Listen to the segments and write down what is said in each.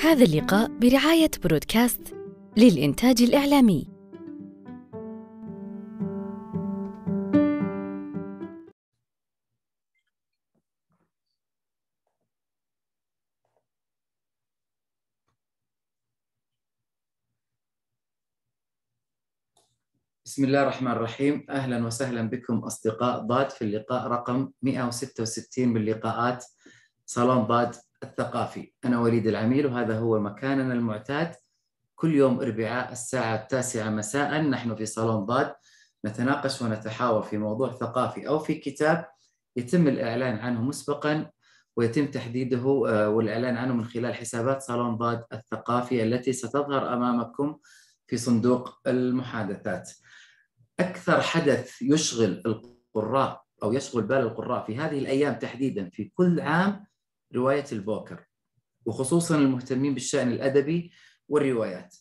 هذا اللقاء برعاية برودكاست للإنتاج الإعلامي. بسم الله الرحمن الرحيم. أهلا وسهلا بكم أصدقاء ضاد في اللقاء رقم 166 من لقاءات صالون ضاد. الثقافي أنا وليد العميل وهذا هو مكاننا المعتاد كل يوم أربعاء الساعة التاسعة مساء نحن في صالون ضاد نتناقش ونتحاور في موضوع ثقافي أو في كتاب يتم الإعلان عنه مسبقا ويتم تحديده والإعلان عنه من خلال حسابات صالون ضاد الثقافي التي ستظهر أمامكم في صندوق المحادثات. أكثر حدث يشغل القراء أو يشغل بال القراء في هذه الأيام تحديدا في كل عام رواية البوكر وخصوصا المهتمين بالشأن الأدبي والروايات.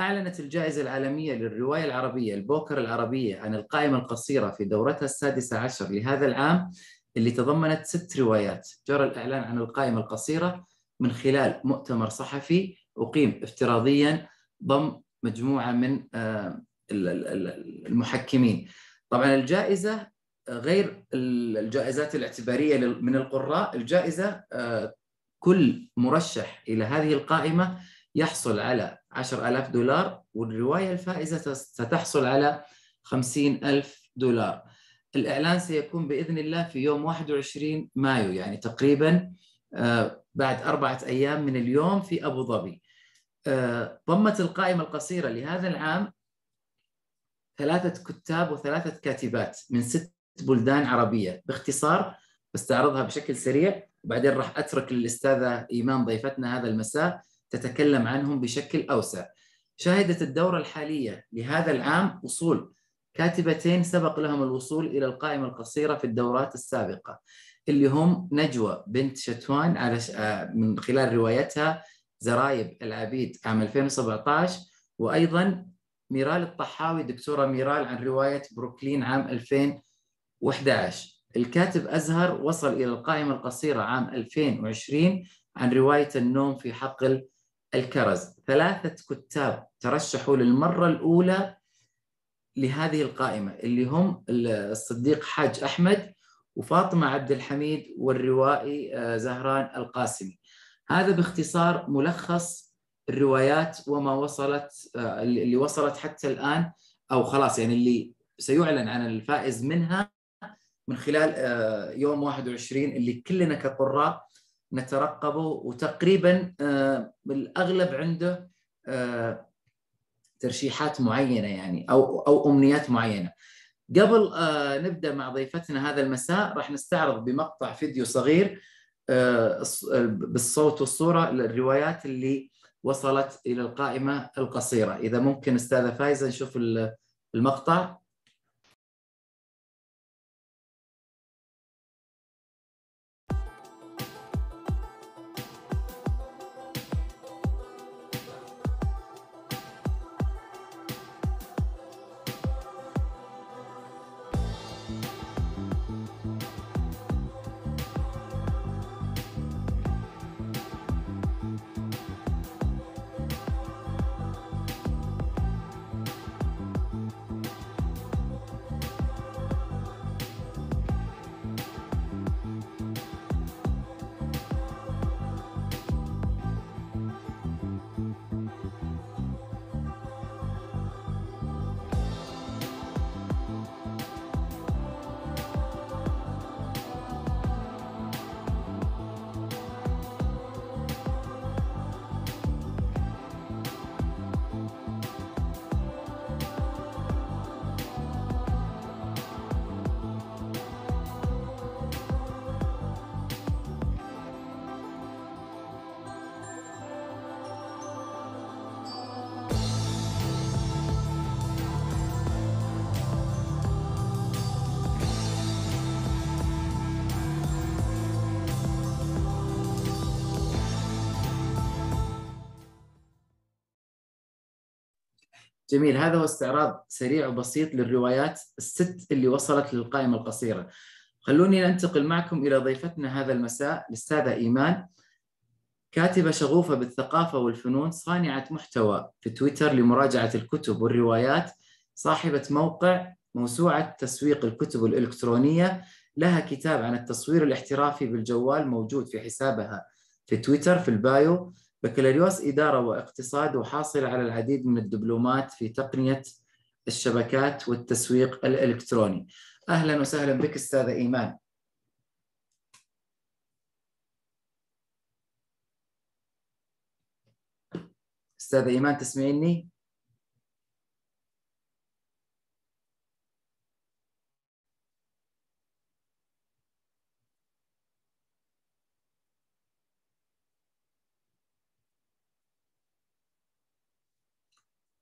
أعلنت الجائزة العالمية للرواية العربية البوكر العربية عن القائمة القصيرة في دورتها السادسة عشر لهذا العام اللي تضمنت ست روايات، جرى الإعلان عن القائمة القصيرة من خلال مؤتمر صحفي أقيم افتراضيا ضم مجموعة من المحكمين طبعا الجائزة غير الجائزات الاعتبارية من القراء الجائزة كل مرشح إلى هذه القائمة يحصل على 10000 دولار والرواية الفائزة ستحصل على 50000 دولار. الإعلان سيكون بإذن الله في يوم 21 مايو يعني تقريبا بعد أربعة أيام من اليوم في أبو ظبي. ضمت القائمة القصيرة لهذا العام ثلاثة كتاب وثلاثة كاتبات من ست بلدان عربية. باختصار بستعرضها بشكل سريع وبعدين راح أترك للأستاذة إيمان ضيفتنا هذا المساء تتكلم عنهم بشكل أوسع. شهدت الدورة الحالية لهذا العام وصول كاتبتين سبق لهم الوصول إلى القائمة القصيرة في الدورات السابقة اللي هم نجوى بنت شتوان على من خلال روايتها زرايب العبيد عام 2017 وأيضا ميرال الطحاوي دكتورة ميرال عن رواية بروكلين عام 2011 الكاتب أزهر وصل إلى القائمة القصيرة عام 2020 عن رواية النوم في حقل الكرز. ثلاثة كتاب ترشحوا للمرة الأولى لهذه القائمة اللي هم الصديق حاج أحمد وفاطمة عبد الحميد والروائي زهران القاسمي. هذا باختصار ملخص الروايات وما وصلت اللي وصلت حتى الآن أو خلاص يعني اللي سيعلن عن الفائز منها من خلال يوم 21 اللي كلنا كقراء نترقبه وتقريبا بالأغلب عنده ترشيحات معينة يعني أو أو أمنيات معينة. قبل نبدأ مع ضيفتنا هذا المساء راح نستعرض بمقطع فيديو صغير بالصوت والصورة الروايات اللي وصلت إلى القائمة القصيرة إذا ممكن أستاذة فايزة نشوف المقطع جميل. هذا هو استعراض سريع وبسيط للروايات الست اللي وصلت للقائمة القصيرة. خلوني ننتقل معكم إلى ضيفتنا هذا المساء الأستاذة إيمان. كاتبة شغوفة بالثقافة والفنون صانعة محتوى في تويتر لمراجعة الكتب والروايات صاحبة موقع موسوعة تسويق الكتب الإلكترونية. لها كتاب عن التصوير الاحترافي بالجوال موجود في حسابها في تويتر في البايو. بكالوريوس إدارة واقتصاد وحاصلة على العديد من الدبلومات في تقنية الشبكات والتسويق الإلكتروني أهلا وسهلا بك أستاذة إيمان أستاذة إيمان تسمعيني؟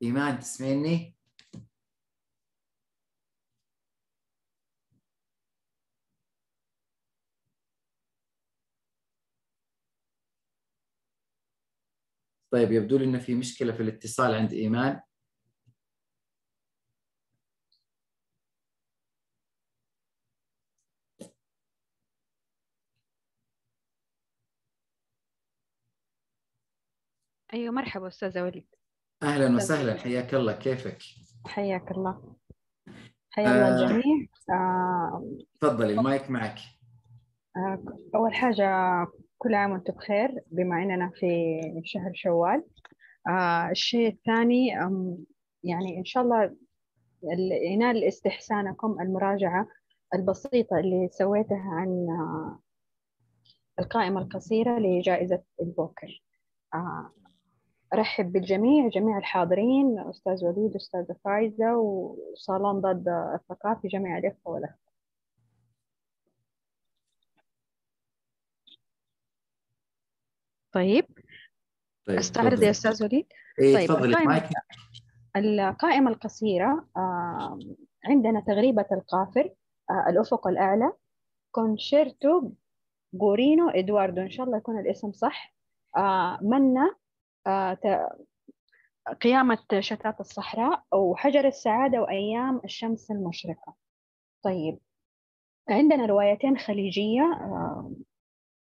إيمان تسمعيني؟ طيب يبدو لي إنه في مشكلة في الاتصال عند إيمان أيوه مرحبا أستاذة وليد أهلا وسهلا حياك الله كيفك؟ حياك الله. حيا الله آه. الجميع. آه، تفضلي المايك معك. آه، أول حاجة كل عام وأنتم بخير بما إننا في شهر شوال. آه، الشيء الثاني يعني إن شاء الله ال- ينال استحسانكم المراجعة البسيطة اللي سويتها عن القائمة القصيرة لجائزة البوكر أرحب بالجميع جميع الحاضرين أستاذ وليد أستاذة فايزة وصالون ضد الثقافي جميع الإخوة والأخوات. طيب. طيب أستعرض. يا أستاذ وليد. إيه طيب، تفضلي القائمة- معك. القائمة القصيرة آه، عندنا تغريبة القافر آه، الأفق الأعلى كونشيرتو غورينو إدواردو. إن شاء الله يكون الاسم صح. آه، منا قيامة شتات الصحراء وحجر السعادة وأيام الشمس المشرقة. طيب عندنا روايتين خليجية آه،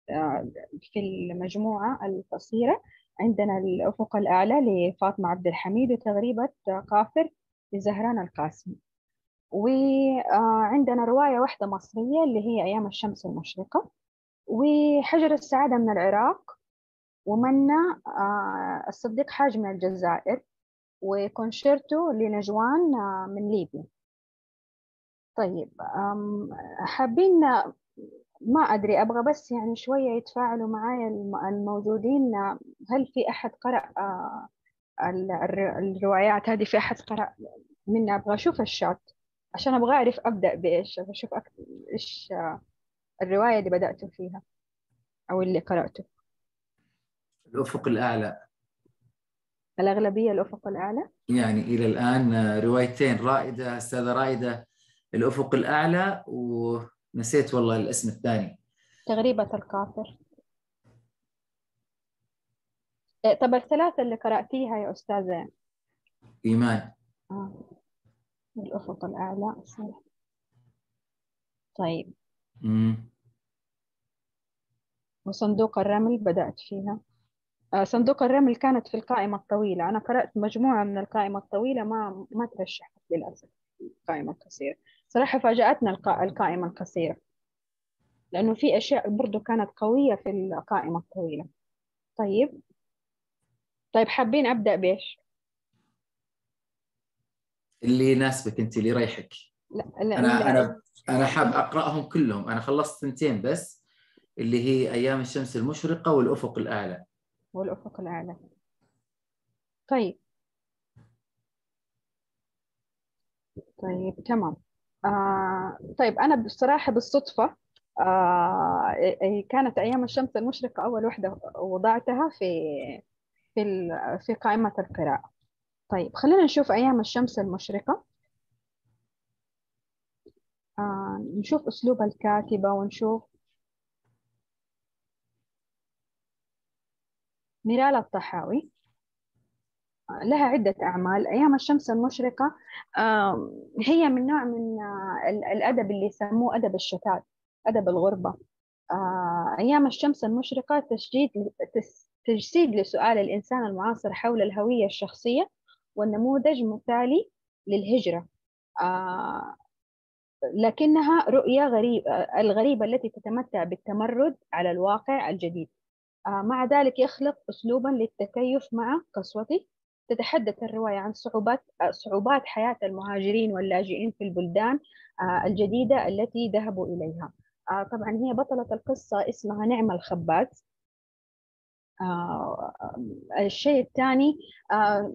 آه، في المجموعة القصيرة. عندنا الأفق الأعلى لفاطمة عبد الحميد وتغريبة قافر لزهران القاسمي وعندنا رواية واحدة مصرية اللي هي أيام الشمس المشرقة. وحجر السعادة من العراق. ومنا آه، الصديق حاج من الجزائر وكونشيرتو لنجوان آه، من ليبيا. طيب حابين ما أدري أبغى بس يعني شوية يتفاعلوا معايا الم- الموجودين. هل في أحد قرأ آه، ال- الر- الروايات؟ هذه في أحد قرأ مني أبغى أشوف الشات عشان أبغى أعرف أبدأ بإيش. أبغى أشوف إيش الرواية اللي بدأت فيها أو اللي قرأته الأفق الأعلى. الأغلبية الأفق الأعلى؟ يعني إلى الآن روايتين رائدة أستاذة رائدة الأفق الأعلى ونسيت والله الاسم الثاني. تغريبة القافر إيه، طب الثلاثة اللي قرأتيها يا أستاذة؟ إيمان. آه. الأفق الأعلى صح. طيب. مم. وصندوق الرمل بدأت فيها. صندوق الرمل كانت في القائمة الطويلة. أنا قرأت مجموعة من القائمة الطويلة ما ما ترشحت للأسف القائمة القصيرة. صراحة فاجأتنا القا- القائمة القصيرة لأنه في أشياء برضو كانت قوية في القائمة الطويلة. طيب. طيب حابين أبدأ بإيش؟ اللي يناسبك أنت اللي يريحك. لا لا أنا لا. أنا أنا حاب أقرأهم كلهم. أنا خلصت ثنتين بس اللي هي أيام الشمس المشرقة والأفق الأعلى. والأفق الأعلى. طيب. طيب تمام. آه طيب أنا بصراحة بالصدفة آه إيه- كانت أيام الشمس المشرقة أول وحدة وضعتها في في في قائمة القراءة. طيب خلينا نشوف أيام الشمس المشرقة. آه نشوف أسلوب الكاتبة ونشوف ميرال الطحاوي. لها عدة أعمال. أيام الشمس المشرقة هي من نوع من آه، ال- الأدب اللي يسموه أدب الشتات أدب الغربة. آه، أيام الشمس المشرقة تسجيل تس تجسيد لسؤال الإنسان المعاصر حول الهوية الشخصية والنموذج مثالي للهجرة. آه لكنها رؤية غريبة الغريبة التي تتمتع بالتمرد على الواقع الجديد. مع ذلك يخلق أسلوبا للتكيف مع قسوته تتحدث الرواية عن صعوبات صعوبات حياة المهاجرين واللاجئين في البلدان آه الجديدة التي ذهبوا إليها. آه طبعا هي بطلة القصة اسمها نعمة الخباز آه الشيء الثاني آه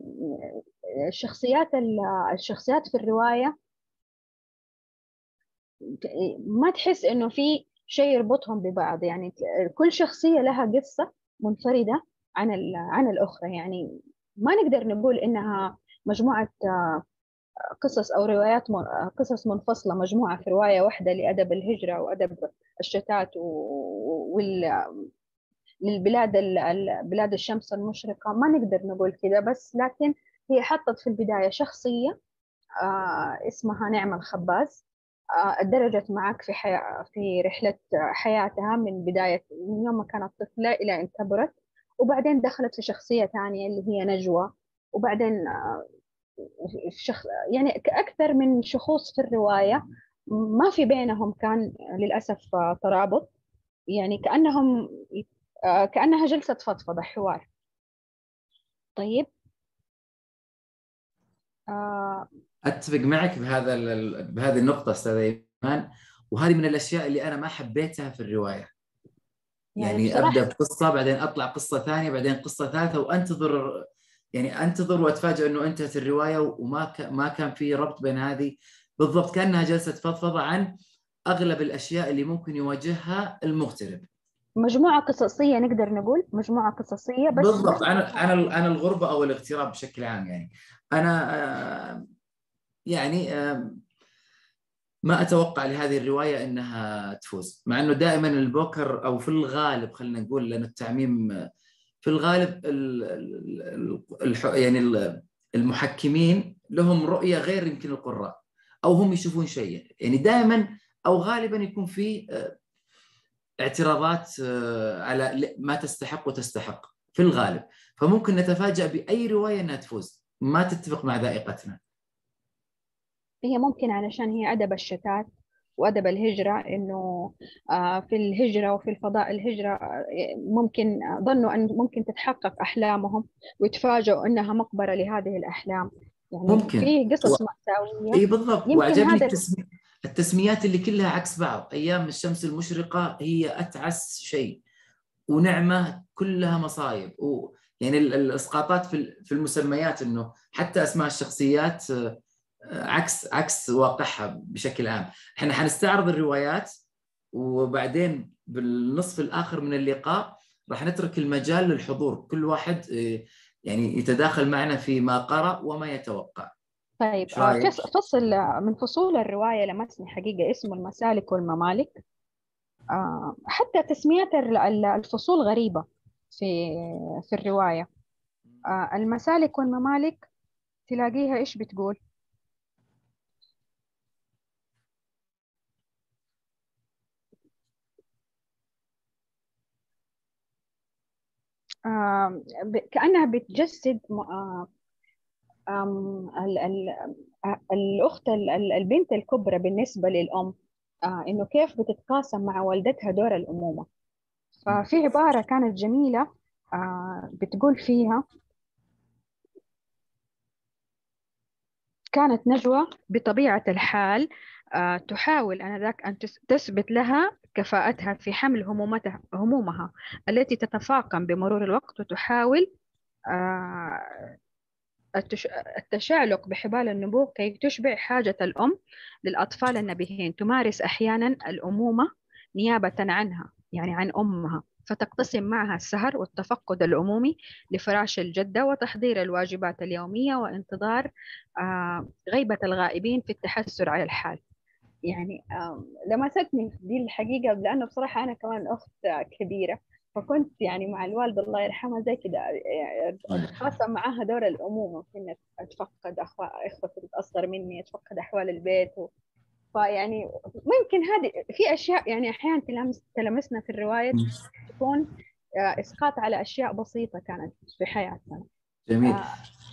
الشخصيات الشخصيات في الرواية ما تحس إنه في شيء يربطهم ببعض. يعني كل شخصية لها قصة منفردة عن عن الأخرى. يعني ما نقدر نقول إنها مجموعة قصص أو روايات قصص منفصلة مجموعة في رواية واحدة لأدب الهجرة وأدب الشتات وال للبلاد بلاد الشمس المشرقة. ما نقدر نقول كذا بس لكن هي حطت في البداية شخصية اسمها نعمة الخباز. درجت معك في حياة في رحلة حياتها من بداية من يوم ما كانت طفلة إلى أن كبرت وبعدين دخلت في شخصية ثانية اللي هي نجوى. وبعدين في شخ... يعني أكثر من شخوص في الرواية. ما في بينهم كان للأسف ترابط. يعني كأنهم كأنها جلسة فضفضة حوار. طيب. آه أتفق معك بهذا بهذه النقطة أستاذ إيمان. وهذه من الأشياء اللي أنا ما حبيتها في الرواية. يعني, يعني أبدأ بقصة بعدين أطلع قصة ثانية بعدين قصة ثالثة وأنتظر يعني أنتظر واتفاجئ إنه انتهت الرواية وما ك... ما كان في ربط بين هذه. بالضبط كأنها جلسة فضفضة عن أغلب الأشياء اللي ممكن يواجهها المغترب. مجموعة قصصية نقدر نقول مجموعة قصصية بس بالضبط. عن عن عن الغربة أو الاغتراب بشكل عام يعني. أنا آه، يعني ما أتوقع لهذه الرواية إنها تفوز مع إنه دائما البوكر أو في الغالب خلينا نقول لأن التعميم في الغالب ال يعني المحكمين لهم رؤية غير يمكن القراء أو هم يشوفون شيء يعني دائما أو غالبا يكون في آه، اعتراضات آه، على ما تستحق وتستحق في الغالب. فممكن نتفاجأ بأي رواية أنها تفوز. ما تتفق مع ذائقتنا. هي ممكن علشان هي أدب الشتات وأدب الهجرة إنه آه، في الهجرة وفي الفضاء الهجرة آه، ممكن ظنوا أن ممكن تتحقق أحلامهم ويتفاجئوا أنها مقبرة لهذه الأحلام. يعني ممكن. في قصص و... مأساوية. إي بالضبط. وعجبني هذا... التسمي... التسميات اللي كلها عكس بعض. أيام الشمس المشرقة هي أتعس شيء ونعمة كلها مصايب. و... يعني الإسقاطات في في المسميات إنه حتى أسماء الشخصيات آه، عكس عكس واقعها بشكل عام. إحنا حنستعرض الروايات وبعدين بالنصف الآخر من اللقاء راح نترك المجال للحضور. كل واحد آه، يعني يتداخل معنا في ما قرأ وما يتوقع. طيب آه، فصل من فصول الرواية لمسني حقيقة اسمه المسالك والممالك. آه، حتى تسميات الفصول غريبة في في الرواية. المسالك والممالك تلاقيها إيش بتقول؟ كأنها بتجسد الأخت البنت الكبرى بالنسبة للأم آه، إنه كيف بتتقاسم مع والدتها دور الأمومة. ففي عبارة كانت جميلة آه، بتقول فيها كانت نجوى بطبيعة الحال آه، تحاول آنذاك أن تثبت لها كفاءتها في حمل همومتها همومها التي تتفاقم بمرور الوقت وتحاول آه، التشعلق بحبال النبوغ كي تشبع حاجة الأم للأطفال النبيهين. تمارس أحيانا الأمومة نيابة عنها يعني عن أمها فتقتسم معها السهر والتفقد العمومي لفراش الجدة وتحضير الواجبات اليومية وانتظار آه، غيبة الغائبين في التحسر على الحال. يعني لمستني دي الحقيقة لأنه بصراحة أنا كمان أخت كبيرة فكنت يعني مع الوالدة الله يرحمها زي كده خاصة معاها دور الأمومة في إنك أتفقد إخوتي الأصغر مني أتفقد أحوال البيت و... فيعني ممكن هذه في أشياء يعني أحيانا تلمس تلمسنا في الرواية تكون آه، إسقاط على أشياء بسيطة كانت في حياتنا. جميل. آه.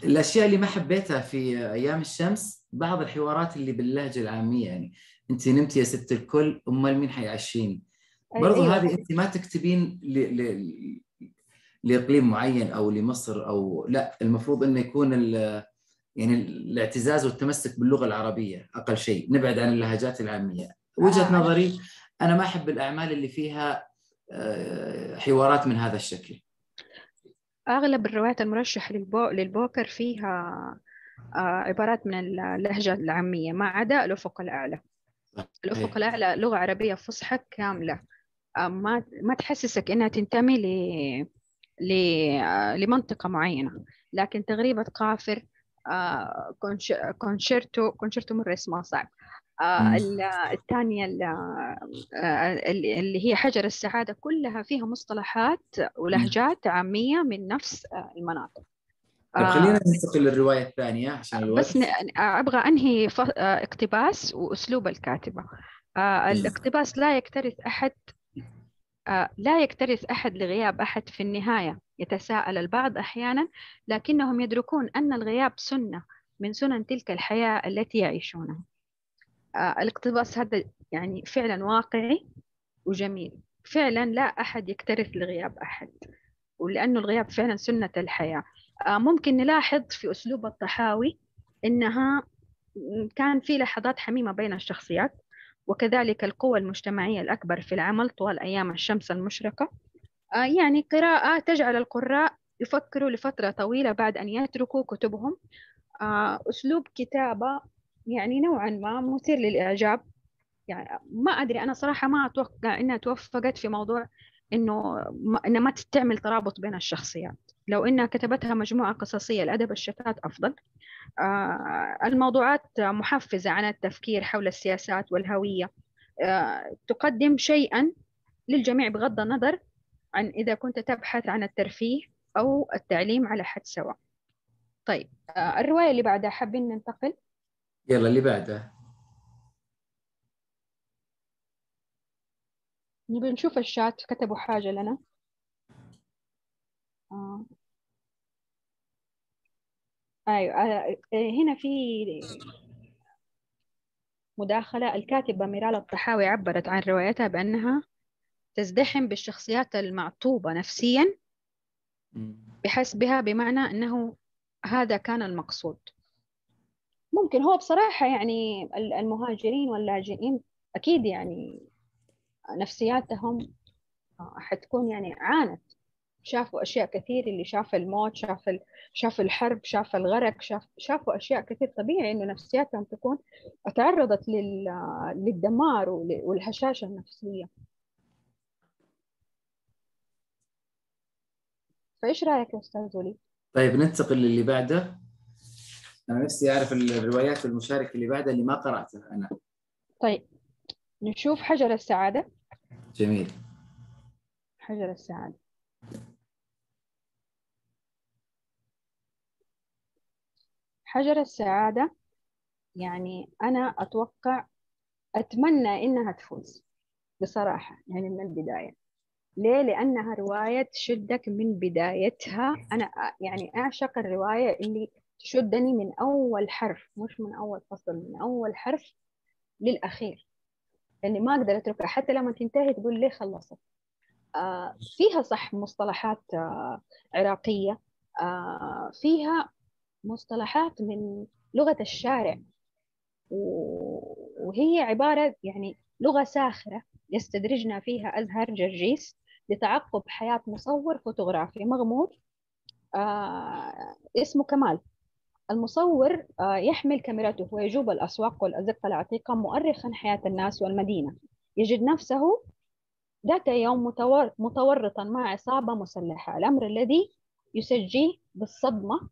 الأشياء اللي ما حبيتها في أيام الشمس بعض الحوارات اللي باللهجة العامية يعني. انت نمتي يا ست الكل امال مين حيعشيني؟ برضو أيوة. هذه انت ما تكتبين ل... ل... لإقليم معين أو لمصر أو لا المفروض إنه يكون ال... يعني الاعتزاز والتمسك باللغة العربية أقل شيء. نبعد عن اللهجات العامية. وجهة آه. نظري أنا ما أحب الأعمال اللي فيها آه، حوارات من هذا الشكل. أغلب الروايات المرشحه للبو... للبوكر فيها آه، عبارات من اللهجة العامية ما عدا الأفق الأعلى. الافق الاعلى لغة عربية فصحى كاملة. ما ما تحسسك إنها تنتمي ل لمنطقة معينة. لكن تغريبة قافر كونشيرتو كونشيرتو مرة اسمها صعب. آه، الثانية آه، اللي هي حجر السعادة كلها فيها مصطلحات ولهجات عامية من نفس آه، المناطق. طيب خلينا ننتقل للرواية الثانية عشان الوقت. بس أبغى أنهي اقتباس وأسلوب الكاتبة. الاقتباس لا يكترث أحد لا يكترث أحد لغياب أحد في النهاية يتساءل البعض أحيانا لكنهم يدركون أن الغياب سنة من سنن تلك الحياة التي يعيشونها. آه، الاقتباس هذا يعني فعلا واقعي وجميل. فعلا لا أحد يكترث لغياب أحد ولأنه الغياب فعلا سنة الحياة. آه، ممكن نلاحظ في أسلوب الطحاوي إنها كان في لحظات حميمة بين الشخصيات وكذلك القوى المجتمعية الأكبر في العمل طوال أيام الشمس المشرقة. آه، يعني قراءة تجعل القراء يفكروا لفترة طويلة بعد أن يتركوا كتبهم. أسلوب كتابة يعني نوعا ما مثير للإعجاب. يعني ما أدري أنا صراحة ما أتوقع إنها توفقت في موضوع إنه ما تعمل ترابط بين الشخصيات. لو إنها كتبتها مجموعة قصصية الأدب الشتات أفضل. آه الموضوعات محفزة عن التفكير حول السياسات والهوية. آه تقدم شيئا للجميع بغض النظر عن إذا كنت تبحث عن الترفيه أو التعليم على حد سواء. طيب آه الرواية اللي بعدها حابين ننتقل؟ يلا اللي بعده نبي نشوف الشات كتبوا حاجة لنا. آه. أيوة آه. هنا في مداخلة الكاتبة ميرال الطحاوي عبرت عن روايتها بأنها تزدحم بالشخصيات المعطوبة نفسيا بحسبها بمعنى أنه هذا كان المقصود ممكن هو بصراحة يعني المهاجرين واللاجئين أكيد يعني نفسياتهم حتكون يعني عانت شافوا أشياء كثير اللي شاف الموت شاف شاف الحرب شاف الغرق شاف شافوا أشياء كثير. طبيعي إنه نفسياتهم تكون تعرضت للدمار والهشاشة النفسية. فإيش رأيك يا أستاذ وليد؟ طيب ننتقل للي بعده. أنا نفسي أعرف الروايات المشاركة اللي بعدها اللي ما قرأتها أنا. طيب نشوف حجر السعادة. جميل. حجر السعادة. حجر السعادة يعني أنا أتوقع أتمنى إنها تفوز بصراحة يعني من البداية. ليه؟ لأنها رواية تشدك من بدايتها. أنا يعني أعشق الرواية اللي تشدني من أول حرف مش من أول فصل من أول حرف للأخير. لأني ما أقدر أتركها. حتى لما تنتهي تقول ليه خلصت؟ آه فيها صح مصطلحات آه عراقية آه فيها مصطلحات من لغة الشارع. وهي عبارة يعني لغة ساخرة يستدرجنا فيها أزهر جرجيس لتعقب حياة مصور فوتوغرافي. مغمور؟ آه اسمه كمال. المصور آه، يحمل كاميرته ويجوب الأسواق والأزقة العتيقة مؤرخا حياة الناس والمدينة. يجد نفسه ذات يوم متورطا مع عصابة مسلحة. الأمر الذي يصيبه بالصدمة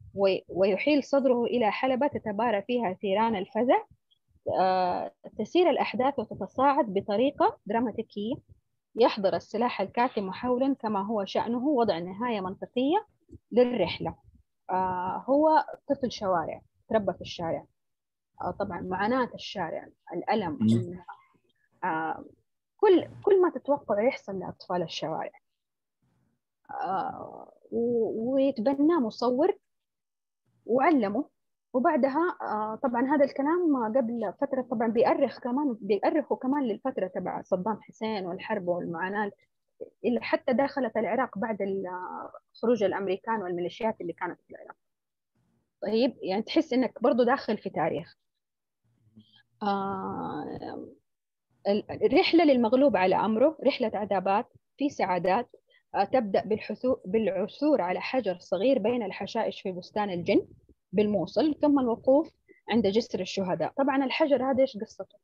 ويحيل صدره إلى حلبة تتبارى فيها ثيران الفزع. آه، تسير الأحداث وتتصاعد بطريقة دراماتيكية. يحضر السلاح الكاتم محاولا كما هو شأنه وضع نهاية منطقية للرحلة. آه، هو طفل شوارع تربى في الشارع. آه، طبعا معاناة الشارع الألم كل كل ما تتوقع يحصل لأطفال الشوارع. آه، ويتبناه مصور وعلمه. وبعدها آه، طبعا هذا الكلام قبل فترة طبعا بيأرخ كمان بيأرخوا كمان للفترة تبع صدام حسين والحرب والمعاناة اللي حتى دخلت العراق بعد خروج الأمريكان والميليشيات اللي كانت في العراق. طيب يعني تحس إنك برضو داخل في تاريخ. آه الرحلة للمغلوب على أمره رحلة عذابات في سعادات. آه تبدأ بالعثور على حجر صغير بين الحشائش في بستان الجن بالموصل ثم الوقوف عند جسر الشهداء. طبعا الحجر هذا إيش قصته؟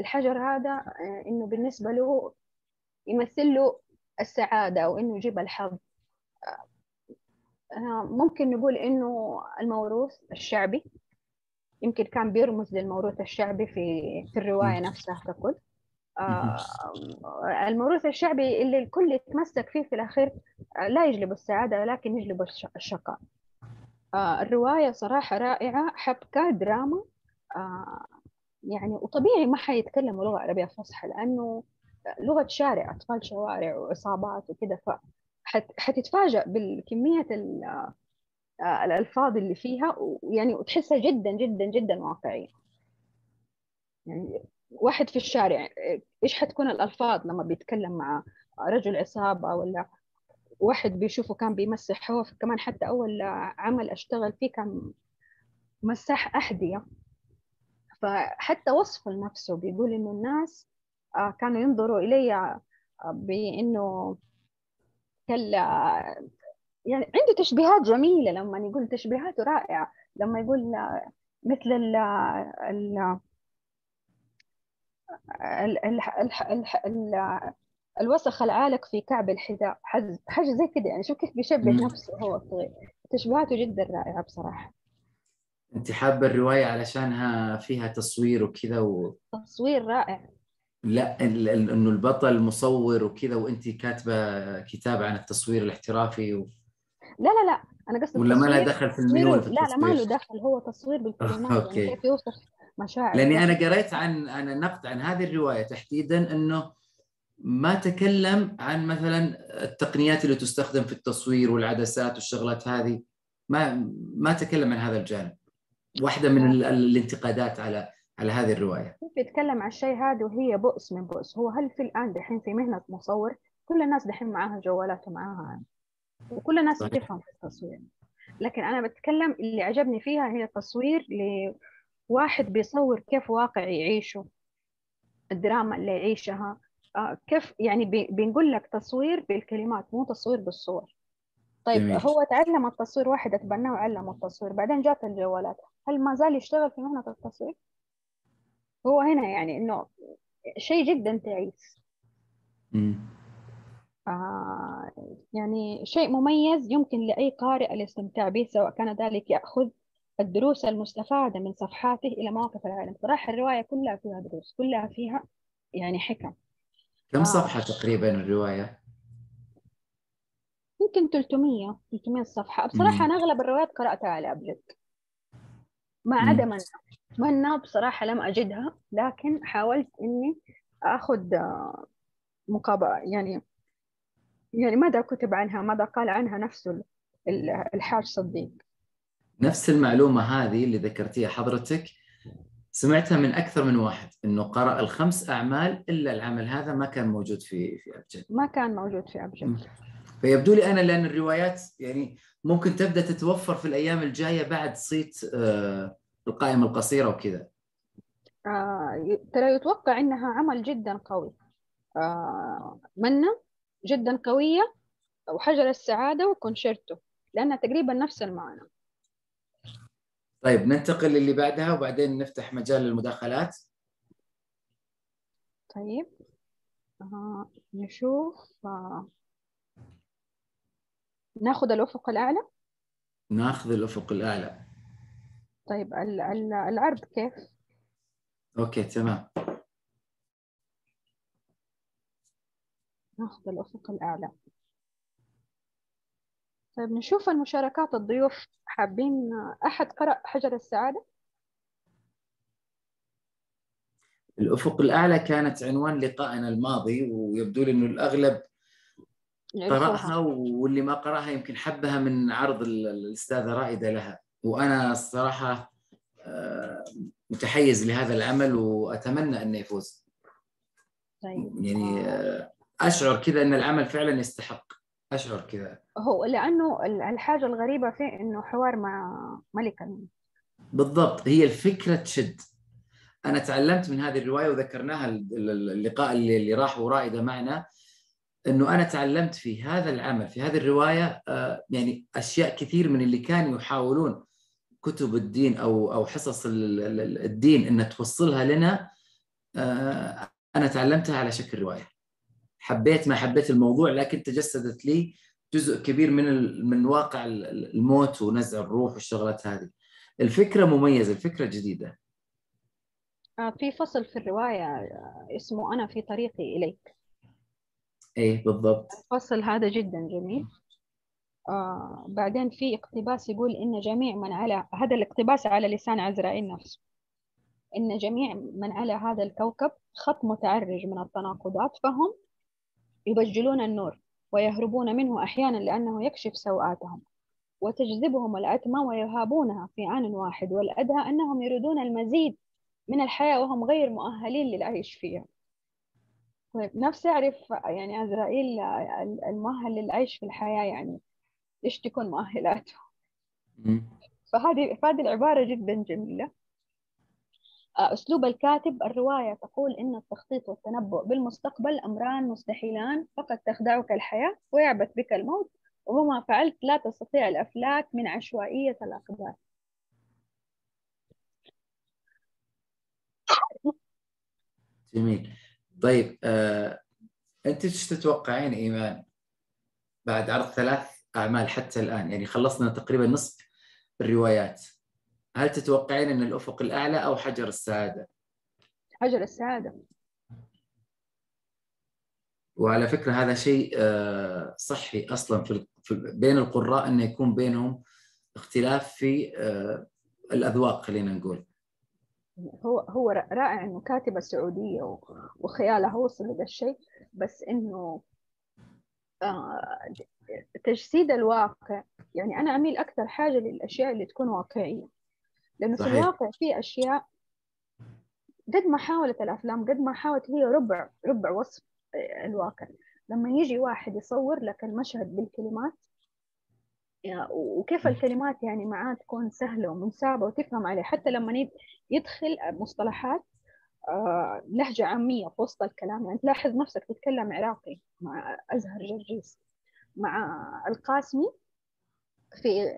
الحجر هذا آه، إنه بالنسبة له يمثل له السعادة أو إنه يجيب الحظ. آه، ممكن نقول إنه الموروث الشعبي يمكن كان بيرمز للموروث الشعبي في في الرواية نفسها ككل. آه الموروث الشعبي اللي الكل يتمسك فيه في الأخير آه لا يجلب السعادة ولكن يجلب الشقاء. آه الرواية صراحة رائعة حبكة دراما آه يعني وطبيعي ما حيتكلموا لغة عربية فصحى لأنه لغة شارع أطفال شوارع وإصابات وكذا فحتتفاجأ بالكمية آه، الألفاظ اللي فيها ويعني وتحسها جدا جدا جدا واقعية. يعني واحد في الشارع إيش حتكون الألفاظ لما بيتكلم مع رجل عصابة ولا واحد بيشوفه كان بيمسح هو كمان حتى أول عمل أشتغل فيه كان مساح أحذية. فحتى وصف لنفسه بيقول إنه الناس آه، كانوا ينظروا إلي آه، بأنه كلا يعني عنده تشبيهات جميلة لما يقول تشبيهاته رائعة لما يقول آه، مثل ال الوسخ العالق في كعب الحذاء حاجة زي كده يعني شوف كيف بيشبه نفسه هو صغير. تشبيهاته جدا رائعة بصراحة. أنت حابة الرواية علشانها فيها تصوير وكذا و... تصوير رائع. لا إنه البطل مصور وكذا وأنت كاتبة كتاب عن التصوير الاحترافي و... لا لا لا أنا قصدي ولا ما له دخل في الميول في لا لا ما له دخل هو تصوير بالكلمات يعني أوكي. يعني كيف يوصف مشاعر. لأني أنا قريت عن عن النقد عن هذه الرواية تحديدا إنه ما تكلم عن مثلا التقنيات اللي تستخدم في التصوير والعدسات والشغلات هذه. ما ما تكلم عن هذا الجانب. واحدة من الانتقادات على على هذه الرواية. كيف يتكلم عن الشيء هذا وهي بؤس من بؤس؟ هو هل في الآن دحين في مهنة مصور؟ كل الناس دحين معاها جوالات ومعاها وكل الناس. بتفهم في التصوير. لكن أنا بتكلم اللي عجبني فيها هي تصوير لواحد بيصور كيف واقع يعيشه الدراما اللي يعيشها. آه كيف يعني بنقول لك تصوير بالكلمات مو تصوير بالصور. طيب جميل. هو تعلم التصوير واحد أتبناه وعلم التصوير بعدين جات الجوالات. هل ما زال يشتغل في مهنة التصوير؟ هو هنا يعني إنه شيء جدا تعيس. آه يعني شيء مميز يمكن لأي قارئ الاستمتاع به سواء كان ذلك يأخذ الدروس المستفادة من صفحاته إلى مواقف العالم. صراحة الرواية كلها فيها دروس كلها فيها يعني حكم. كم آه. صفحة تقريبا الرواية؟ يمكن 300 300 صفحة. بصراحة أنا أغلب الروايات قرأتها على أبلك ما عدا منها. أتمنى بصراحة لم أجدها لكن حاولت إني أخذ آه، مقابلة يعني يعني ماذا كتب عنها؟ ماذا قال عنها نفسه الحاج صديق؟ نفس المعلومة هذه اللي ذكرتيها حضرتك سمعتها من أكثر من واحد إنه قرأ الخمس أعمال إلا العمل هذا ما كان موجود في في أبجد. ما كان موجود في أبجد. فيبدو لي أنا لأن الروايات يعني ممكن تبدأ تتوفر في الأيام الجاية بعد صيت آه القائمة القصيرة وكذا. آه ترى يتوقع إنها عمل جدا قوي. آه منة جدا قوية وحجر السعادة وكونشيرتو لأنها تقريبا نفس المعنى. طيب ننتقل للي بعدها وبعدين نفتح مجال للمداخلات طيب. آه نشوف آه ناخذ الأفق الأعلى؟ ناخذ الأفق الأعلى. طيب العرض كيف؟ أوكي تمام. ناخذ الأفق الأعلى. طيب نشوف المشاركات الضيوف حابين أحد قرأ حجر السعادة؟ الأفق الأعلى كانت عنوان لقائنا الماضي ويبدو لي إنه الأغلب قرأها واللي ما قرأها يمكن حبها من عرض الأستاذة رائدة لها. وأنا الصراحة آه، متحيز لهذا العمل وأتمنى انه يفوز. طيب. يعني آه، أشعر كذا إن العمل فعلا يستحق. أشعر كذا. هو لأنه الحاجة الغريبة فيه إنه حوار مع ملك بالضبط هي الفكرة تشد. أنا تعلمت من هذه الرواية وذكرناها اللقاء اللي, اللي راح ورائدة معنا إنه أنا تعلمت في هذا العمل في هذه الرواية آه، يعني أشياء كثير من اللي كانوا يحاولون كتب الدين أو أو حصص الدين إنها توصلها لنا آه، أنا تعلمتها على شكل رواية. حبيت ما حبيت الموضوع لكن تجسدت لي جزء كبير من من واقع الموت ونزع الروح والشغلات هذه. الفكرة مميزة الفكرة جديدة. آه، في فصل في الرواية اسمه أنا في طريقي إليك. إيه بالضبط. الفصل هذا جدا جميل. آه بعدين في اقتباس يقول إن جميع من على هذا الاقتباس على لسان عزرائيل نفسه. إن جميع من على هذا الكوكب خط متعرج من التناقضات فهم يبجلون النور ويهربون منه أحيانا لأنه يكشف سوءاتهم وتجذبهم الأتمة ويهابونها في آن واحد والأدهى أنهم يريدون المزيد من الحياة وهم غير مؤهلين للعيش فيها. طيب نفسي أعرف يعني عزرائيل المؤهل للعيش في الحياة يعني إيش تكون مؤهلاته؟ فهذه فهذه العبارة جدا جميلة. أسلوب الكاتب الرواية تقول إن التخطيط والتنبؤ بالمستقبل أمران مستحيلان فقد تخدعك الحياة ويعبث بك الموت وهما فعلت لا تستطيع الأفلاك من عشوائية الأقدار. جميل. طيب آه، أنت إيش تتوقعين إيمان بعد عرض ثلاث أعمال حتى الآن؟ يعني خلصنا تقريبا نصف الروايات. هل تتوقعين أن الأفق الأعلى أو حجر السعادة؟ حجر السعادة وعلى فكرة هذا شيء آه، صحي أصلا في بين القراء أنه يكون بينهم اختلاف في آه، الأذواق خلينا نقول. هو هو رائع إنه كاتبة سعودية وخيالها وصل لهذا الشيء بس إنه آه، تجسيد الواقع. يعني أنا أميل أكثر حاجة للأشياء اللي تكون واقعية. لأنه صحيح. في الواقع في أشياء قد ما حاولت الأفلام قد ما حاولت هي ربع ربع وصف الواقع. لما يجي واحد يصور لك المشهد بالكلمات وكيف الكلمات يعني معاه تكون سهلة ومنسابة وتفهم عليه. حتى لما يدخل مصطلحات آه، لهجة عامية في وسط الكلام. يعني تلاحظ نفسك تتكلم عراقي مع أزهر جرجيس مع القاسمي في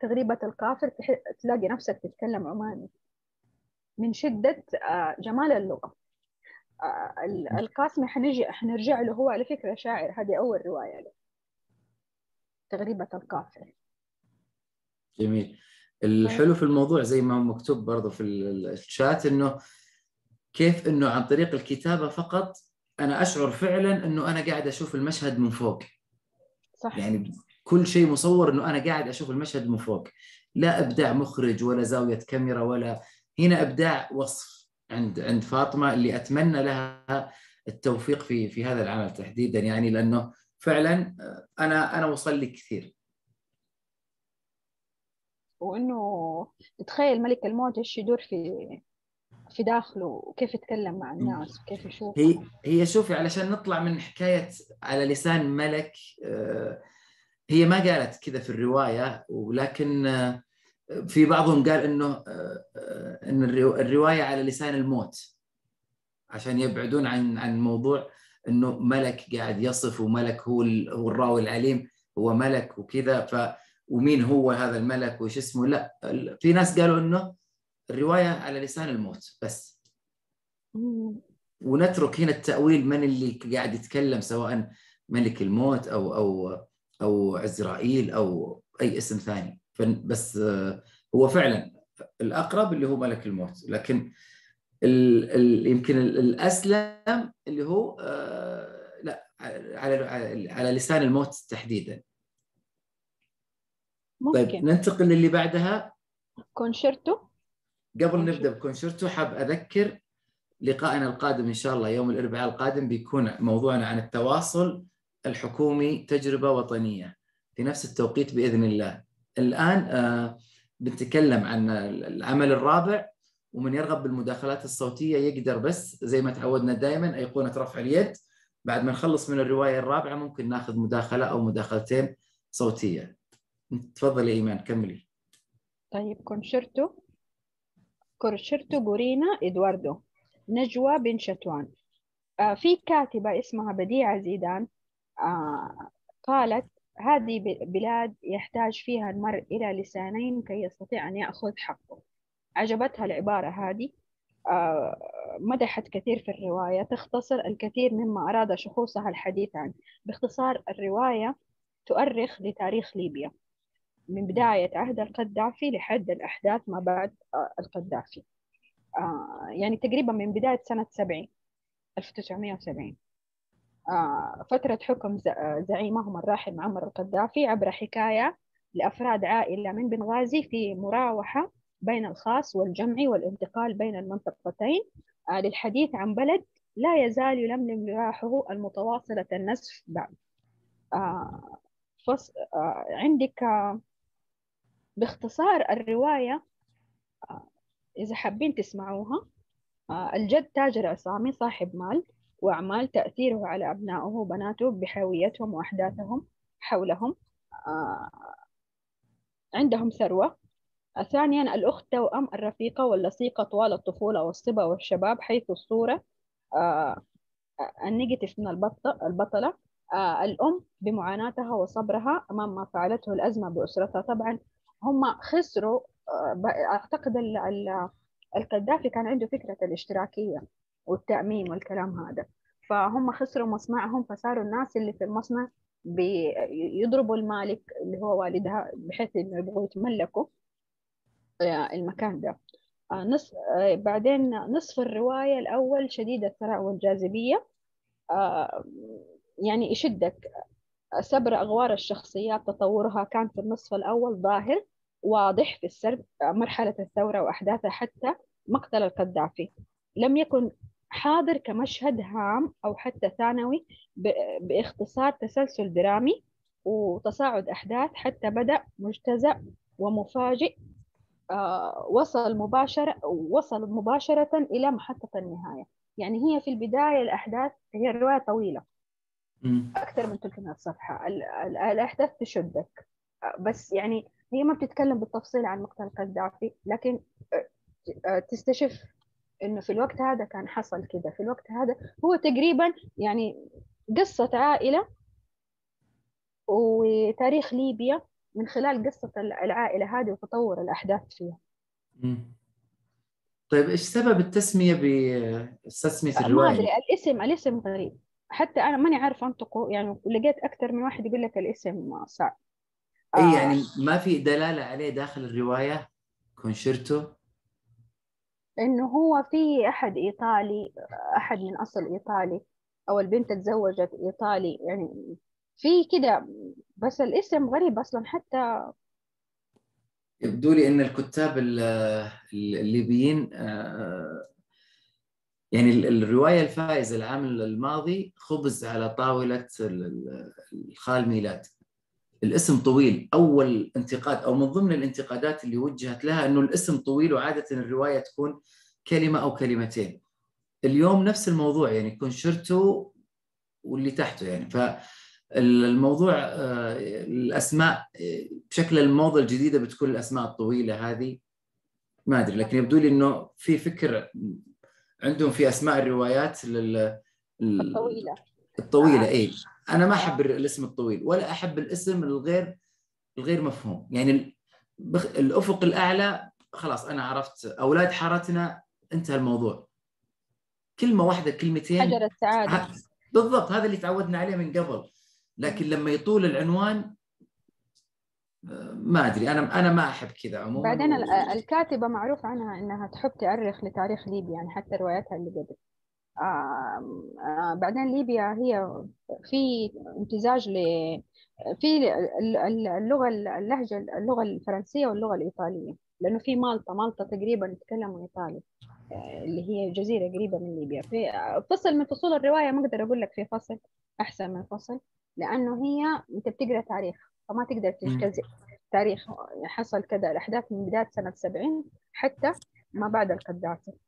تغريبة القافر تلاقي نفسك تتكلم عماني. من شدة آه، جمال اللغة. آه، القاسمي حنجي حنرجع له هو على فكرة شاعر. هذه أول رواية له. تغريبة القافر جميل. الحلو في الموضوع زي ما مكتوب برضه في الشات إنه كيف إنه عن طريق الكتابة فقط أنا أشعر فعلا إنه أنا قاعد أشوف المشهد من فوق. صح. يعني كل شيء مصور إنه أنا قاعد أشوف المشهد من فوق لا إبداع مخرج ولا زاوية كاميرا ولا هنا إبداع وصف عند عند فاطمة اللي أتمنى لها التوفيق في في هذا العمل تحديدا يعني لأنه فعلا أنا أنا وصل لي كثير. وإنه تخيل ملك الموت إيش يدور في في داخله وكيف يتكلم مع الناس وكيف يشوف. هي هي شوفي علشان نطلع من حكاية على لسان ملك آه، هي ما قالت كذا في الرواية ولكن آه، في بعضهم قال إنه آه، إن الرواية على لسان الموت عشان يبعدون عن عن موضوع إنه ملك قاعد يصف وملك هو هو الراوي العليم هو ملك وكذا ف ومين هو هذا الملك وش اسمه؟ لا في ناس قالوا إنه الرواية على لسان الموت بس. ونترك هنا التأويل من اللي قاعد يتكلم سواء ملك الموت أو أو أو عزرائيل أو أي اسم ثاني. بس هو فعلا الأقرب اللي هو ملك الموت. لكن ال ال يمكن الأسلم اللي هو آه لا على على لسان الموت تحديدا. طيب، ممكن. طيب ننتقل للي بعدها. كونشيرتو؟ قبل نبدأ بكونشرتو حاب أذكر لقائنا القادم إن شاء الله يوم الأربعاء القادم بيكون موضوعنا عن التواصل الحكومي تجربة وطنية في نفس التوقيت بإذن الله. الآن آه، بنتكلم عن العمل الرابع ومن يرغب بالمداخلات الصوتية يقدر بس زي ما تعودنا دائما أيقونة رفع اليد. بعد ما نخلص من الرواية الرابعة ممكن ناخذ مداخلة أو مداخلتين صوتية. تفضلي إيمان كملي. طيب كونشيرتو. كونشيرتو قورينا إدواردو. نجوى بن شتوان. آه في كاتبة اسمها بديعة زيدان. آه قالت هذه بلاد يحتاج فيها المرء إلى لسانين كي يستطيع أن يأخذ حقه. عجبتها العبارة هذه. آه، مدحت كثير في الرواية. تختصر الكثير مما أراد شخوصها الحديث عنه. باختصار الرواية تؤرخ لتاريخ ليبيا. من بداية عهد القذافي لحد الأحداث ما بعد آه، القذافي. يعني تقريبا من بداية سنة 70 1970 فترة حكم زعيمهم الراحل معمر القذافي عبر حكاية لأفراد عائلة من بنغازي في مراوحة بين الخاص والجمعي والانتقال بين المنطقتين آه، للحديث عن بلد لا يزال يلملم رواحه المتواصلة النسف بعد آه،. آه، عندك باختصار الرواية إذا حابين تسمعوها الجد تاجر عصامي صاحب مال وأعمال تأثيره على أبنائه وبناته بحاويتهم وأحداثهم حولهم. عندهم ثروة. ثانيا الأخت توأم الرفيقة واللصيقة طوال الطفولة والصبا والشباب حيث الصورة آه، النيجاتيف من البطلة. آه، الأم بمعاناتها وصبرها أمام ما فعلته الأزمة بأسرتها. طبعا هم خسروا آه، أعتقد القذافي كان عنده فكرة الاشتراكية. والتأمين والكلام هذا. فهم خسروا مصنعهم فصاروا الناس اللي في المصنع بيضربوا المالك اللي هو والدها بحيث إنه يبغوا يتملكوا المكان ده. آه، نص آه، بعدين نصف الرواية الأول شديد الثراء والجاذبية. آه، يعني يشدك. سبر أغوار الشخصيات تطورها كان في النصف الأول ظاهر واضح في السرد مرحلة الثورة وأحداثها حتى مقتل القذافي. لم يكن حاضر كمشهد هام أو حتى ثانوي بإختصار تسلسل درامي وتصاعد أحداث حتى بدأ مجتزأ ومفاجئ آه، وصل مباشرة وصل مباشرة إلى محطة النهاية. يعني هي في البداية الأحداث هي الرواية طويلة. أكثر من 300 صفحة الأحداث تشدك. آه، بس يعني هي ما بتتكلم بالتفصيل عن مقتل القذافي لكن آه، تستشف إنه في الوقت هذا كان حصل كذا في الوقت هذا هو تقريبا يعني قصة عائلة وتاريخ ليبيا من خلال قصة العائلة هذه وتطور الأحداث فيها. طيب إيش سبب التسمية بتسمية الرواية؟ ما أدري الاسم الاسم غريب. حتى أنا ماني عارفة انطقه يعني لقيت أكثر من واحد يقول لك الاسم صعب. اي آه. يعني ما في دلالة عليه داخل الرواية؟ كونشيرتو؟ إنه هو في أحد إيطالي أحد من أصل إيطالي أو البنت تزوجت إيطالي يعني في كده بس الاسم غريب أصلا حتى يبدو لي إن الكتاب الليبيين آه، يعني الرواية الفائزة العام الماضي خبز على طاولة الخال ميلاد. الاسم طويل. أول انتقاد أو من ضمن الانتقادات اللي وجهت لها إنه الاسم طويل وعادة الرواية تكون كلمة أو كلمتين. اليوم نفس الموضوع يعني كونشرتو واللي تحته يعني. ف الموضوع آه، الأسماء آه، بشكل الموضة الجديدة بتكون الأسماء الطويلة هذه. ما أدري لكن يبدو لي إنه في فكر عندهم في أسماء الروايات لل الطويلة. الطويلة آه. اي أنا ما أحب الاسم الطويل ولا أحب الاسم الغير الغير مفهوم. يعني الأفق الأعلى خلاص أنا عرفت. أولاد حارتنا انتهى الموضوع. كلمة واحدة كلمتين. حجر السعاده بالضبط هذا اللي تعودنا عليه من قبل. لكن لما يطول العنوان ما أدري. أنا أنا ما أحب كذا عموما. بعدين و... الكاتبة معروف عنها إنها تحب تؤرخ لتاريخ ليبيا يعني حتى رواياتها اللي قبل. بعدين ليبيا هي في امتزاج ل في اللغة اللهجة اللغة الفرنسية واللغة الإيطالية لأنه في مالطا مالطا تقريبا يتكلموا إيطالي آه، اللي هي جزيره قريبة من ليبيا. في فصل من فصول الرواية ما أقدر أقول لك في فصل أحسن من فصل لأنه هي أنت بتقرأ تاريخ فما تقدر تجتزئ تاريخ حصل كذا الأحداث من بداية سنة 70 حتى ما بعد القذافي. آه،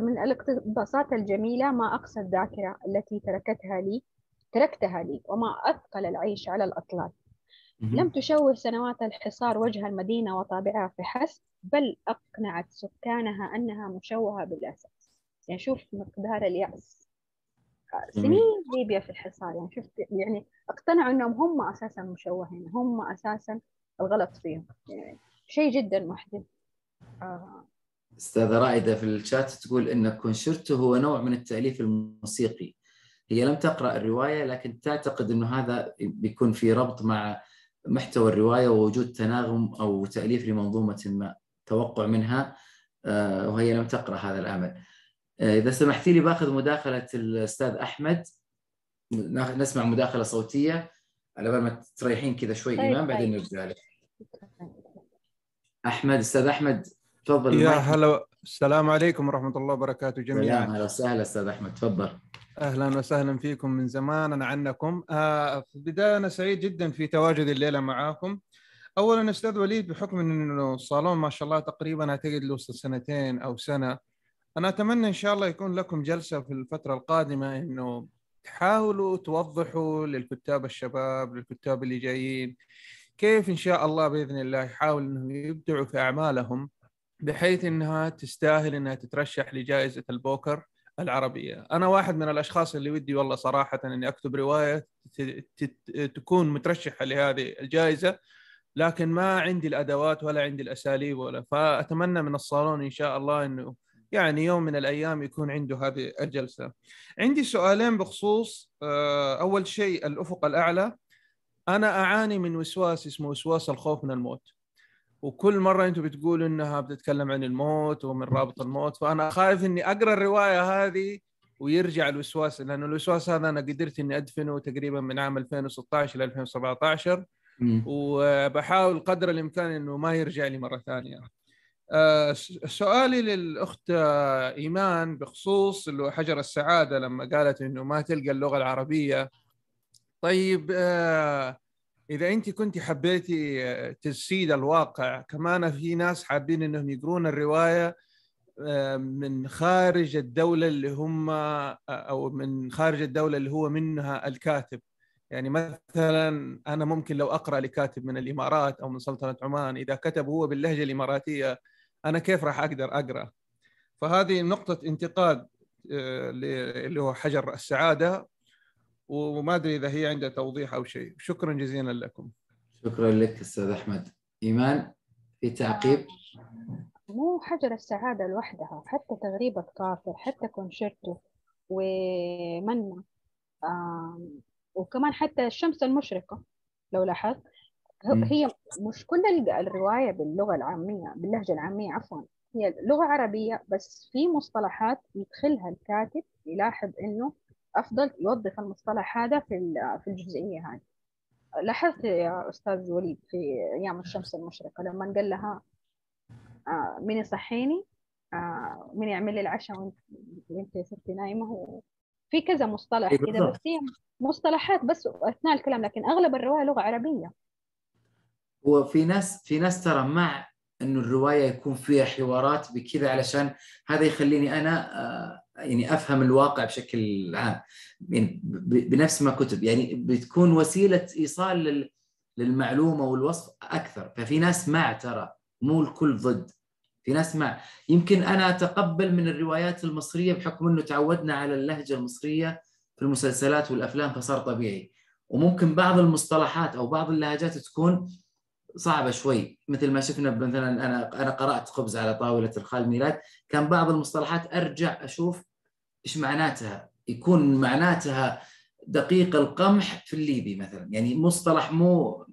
من الاقتباسات الجميلة ما أقصى الذاكرة التي تركتها لي تركتها لي وما أثقل العيش على الأطلال. لم تشوه سنوات الحصار وجه المدينة وطابعها فحسب بل أقنعت سكانها أنها مشوهة بالأساس. يعني شوف مقدار اليأس. سنين ليبيا في الحصار يعني شفت يعني اقتنعوا أنهم هم أساسا مشوهين هم أساسا الغلط فيهم. يعني شيء جدا محزن آه. أستاذة رائدة في الشات تقول إن كونشيرتو هو نوع من التأليف الموسيقي. هي لم تقرأ الرواية لكن تعتقد إنه هذا بيكون في ربط مع محتوى الرواية ووجود تناغم أو تأليف لمنظومة ما. توقع منها آه، وهي لم تقرأ هذا العمل. آه، إذا سمحتي لي باخذ مداخلة الأستاذ أحمد. نسمع مداخلة صوتية على بال ما تريحين كذا شوي طيب ايمان بعدين طيب. نرجع لك. أحمد أستاذ أحمد. تفضل يا هلا السلام عليكم ورحمة الله وبركاته جميعا. أهلا وسهلا أستاذ أحمد تفضل. أهلا وسهلا فيكم من زمان عنكم. آه في البداية أنا سعيد جدا في تواجدي الليلة معاكم. اولا أستاذ وليد بحكم انه الصالون ما شاء الله تقريبا أعتقد له سنتين أو سنة أنا أتمنى إن شاء الله يكون لكم جلسة في الفترة القادمة إنه تحاولوا توضحوا للكتاب الشباب للكتاب اللي جايين كيف إن شاء الله بإذن الله يحاول انهم يبدعوا في أعمالهم. بحيث إنها تستاهل إنها تترشح لجائزة البوكر العربية، أنا واحد من الأشخاص اللي ودي والله صراحة إني أكتب رواية تكون مترشحة لهذه الجائزة لكن ما عندي الأدوات ولا عندي الأساليب ولا فأتمنى من الصالون إن شاء الله إنه يعني يوم من الأيام يكون عنده هذه الجلسة. عندي سؤالين بخصوص آه، أول شيء الأفق الأعلى أنا أعاني من وسواس اسمه وسواس الخوف من الموت. وكل مرة أنتم بتقولوا إنها بتتكلم عن الموت ومن رابط الموت فأنا خايف إني أقرأ الرواية هذه ويرجع الوسواس لأنه الوسواس هذا أنا قدرت إني أدفنه تقريبا من عام 2016 ل 2017 وبحاول قدر الإمكان إنه ما يرجع لي مرة ثانية. آه، سؤالي للأخت آه، إيمان بخصوص اللي حجر السعادة لما قالت إنه ما تلقى اللغة العربية طيب آه، إذا أنت كنت حبيتي تجسيد الواقع كمان في ناس حابين إنهم يقرون الرواية من خارج الدولة اللي هم أو من خارج الدولة اللي هو منها الكاتب. يعني مثلا أنا ممكن لو أقرأ لكاتب من الإمارات أو من سلطنة عمان إذا كتب هو باللهجة الإماراتية أنا كيف راح أقدر أقرأ؟ فهذه نقطة انتقاد آه، اللي هو حجر السعادة. وما أدري إذا هي عندها توضيح أو شيء. شكرا جزيلا لكم. شكرا لك أستاذ أحمد. إيمان في تعقيب؟ مو حجر السعادة لوحدها حتى تغريبه كافر حتى كونشيرتو ومنة وكمان حتى الشمس المشرقة لو لاحظت. هي مش كل الرواية باللغة العامية باللهجة العامية عفوا. هي لغة عربية بس في مصطلحات يدخلها الكاتب يلاحظ إنه أفضل يوظف المصطلح هذا في في الجزئية هذه. لاحظت يا أستاذ وليد في أيام الشمس المشرقة لما قال لها آه، مين يصحيني؟ آه، مين يعمل لي العشاء وانت صرتي نايمة؟ في كذا مصطلح إيه، كذا بس هي مصطلحات بس أثناء الكلام لكن أغلب الرواية لغة عربية. وفي ناس في ناس ترى مع إنه الرواية يكون فيها حوارات بكذا علشان هذا يخليني أنا آه، يعني أفهم الواقع بشكل عام. يعني بنفس ما كتب. يعني بتكون وسيلة إيصال للمعلومة والوصف أكثر. ففي ناس مع ترى مو الكل ضد. في ناس مع. يمكن أنا أتقبل من الروايات المصرية بحكم إنه تعودنا على اللهجة المصرية في المسلسلات والأفلام فصار طبيعي. وممكن بعض المصطلحات أو بعض اللهجات تكون صعبة شوي. مثل ما شفنا مثلا أنا أنا قرأت خبز على طاولة الخال ميلاد. كان بعض المصطلحات أرجع أشوف إيش معناتها؟ يكون معناتها دقيق القمح في الليبي مثلا. يعني مصطلح مو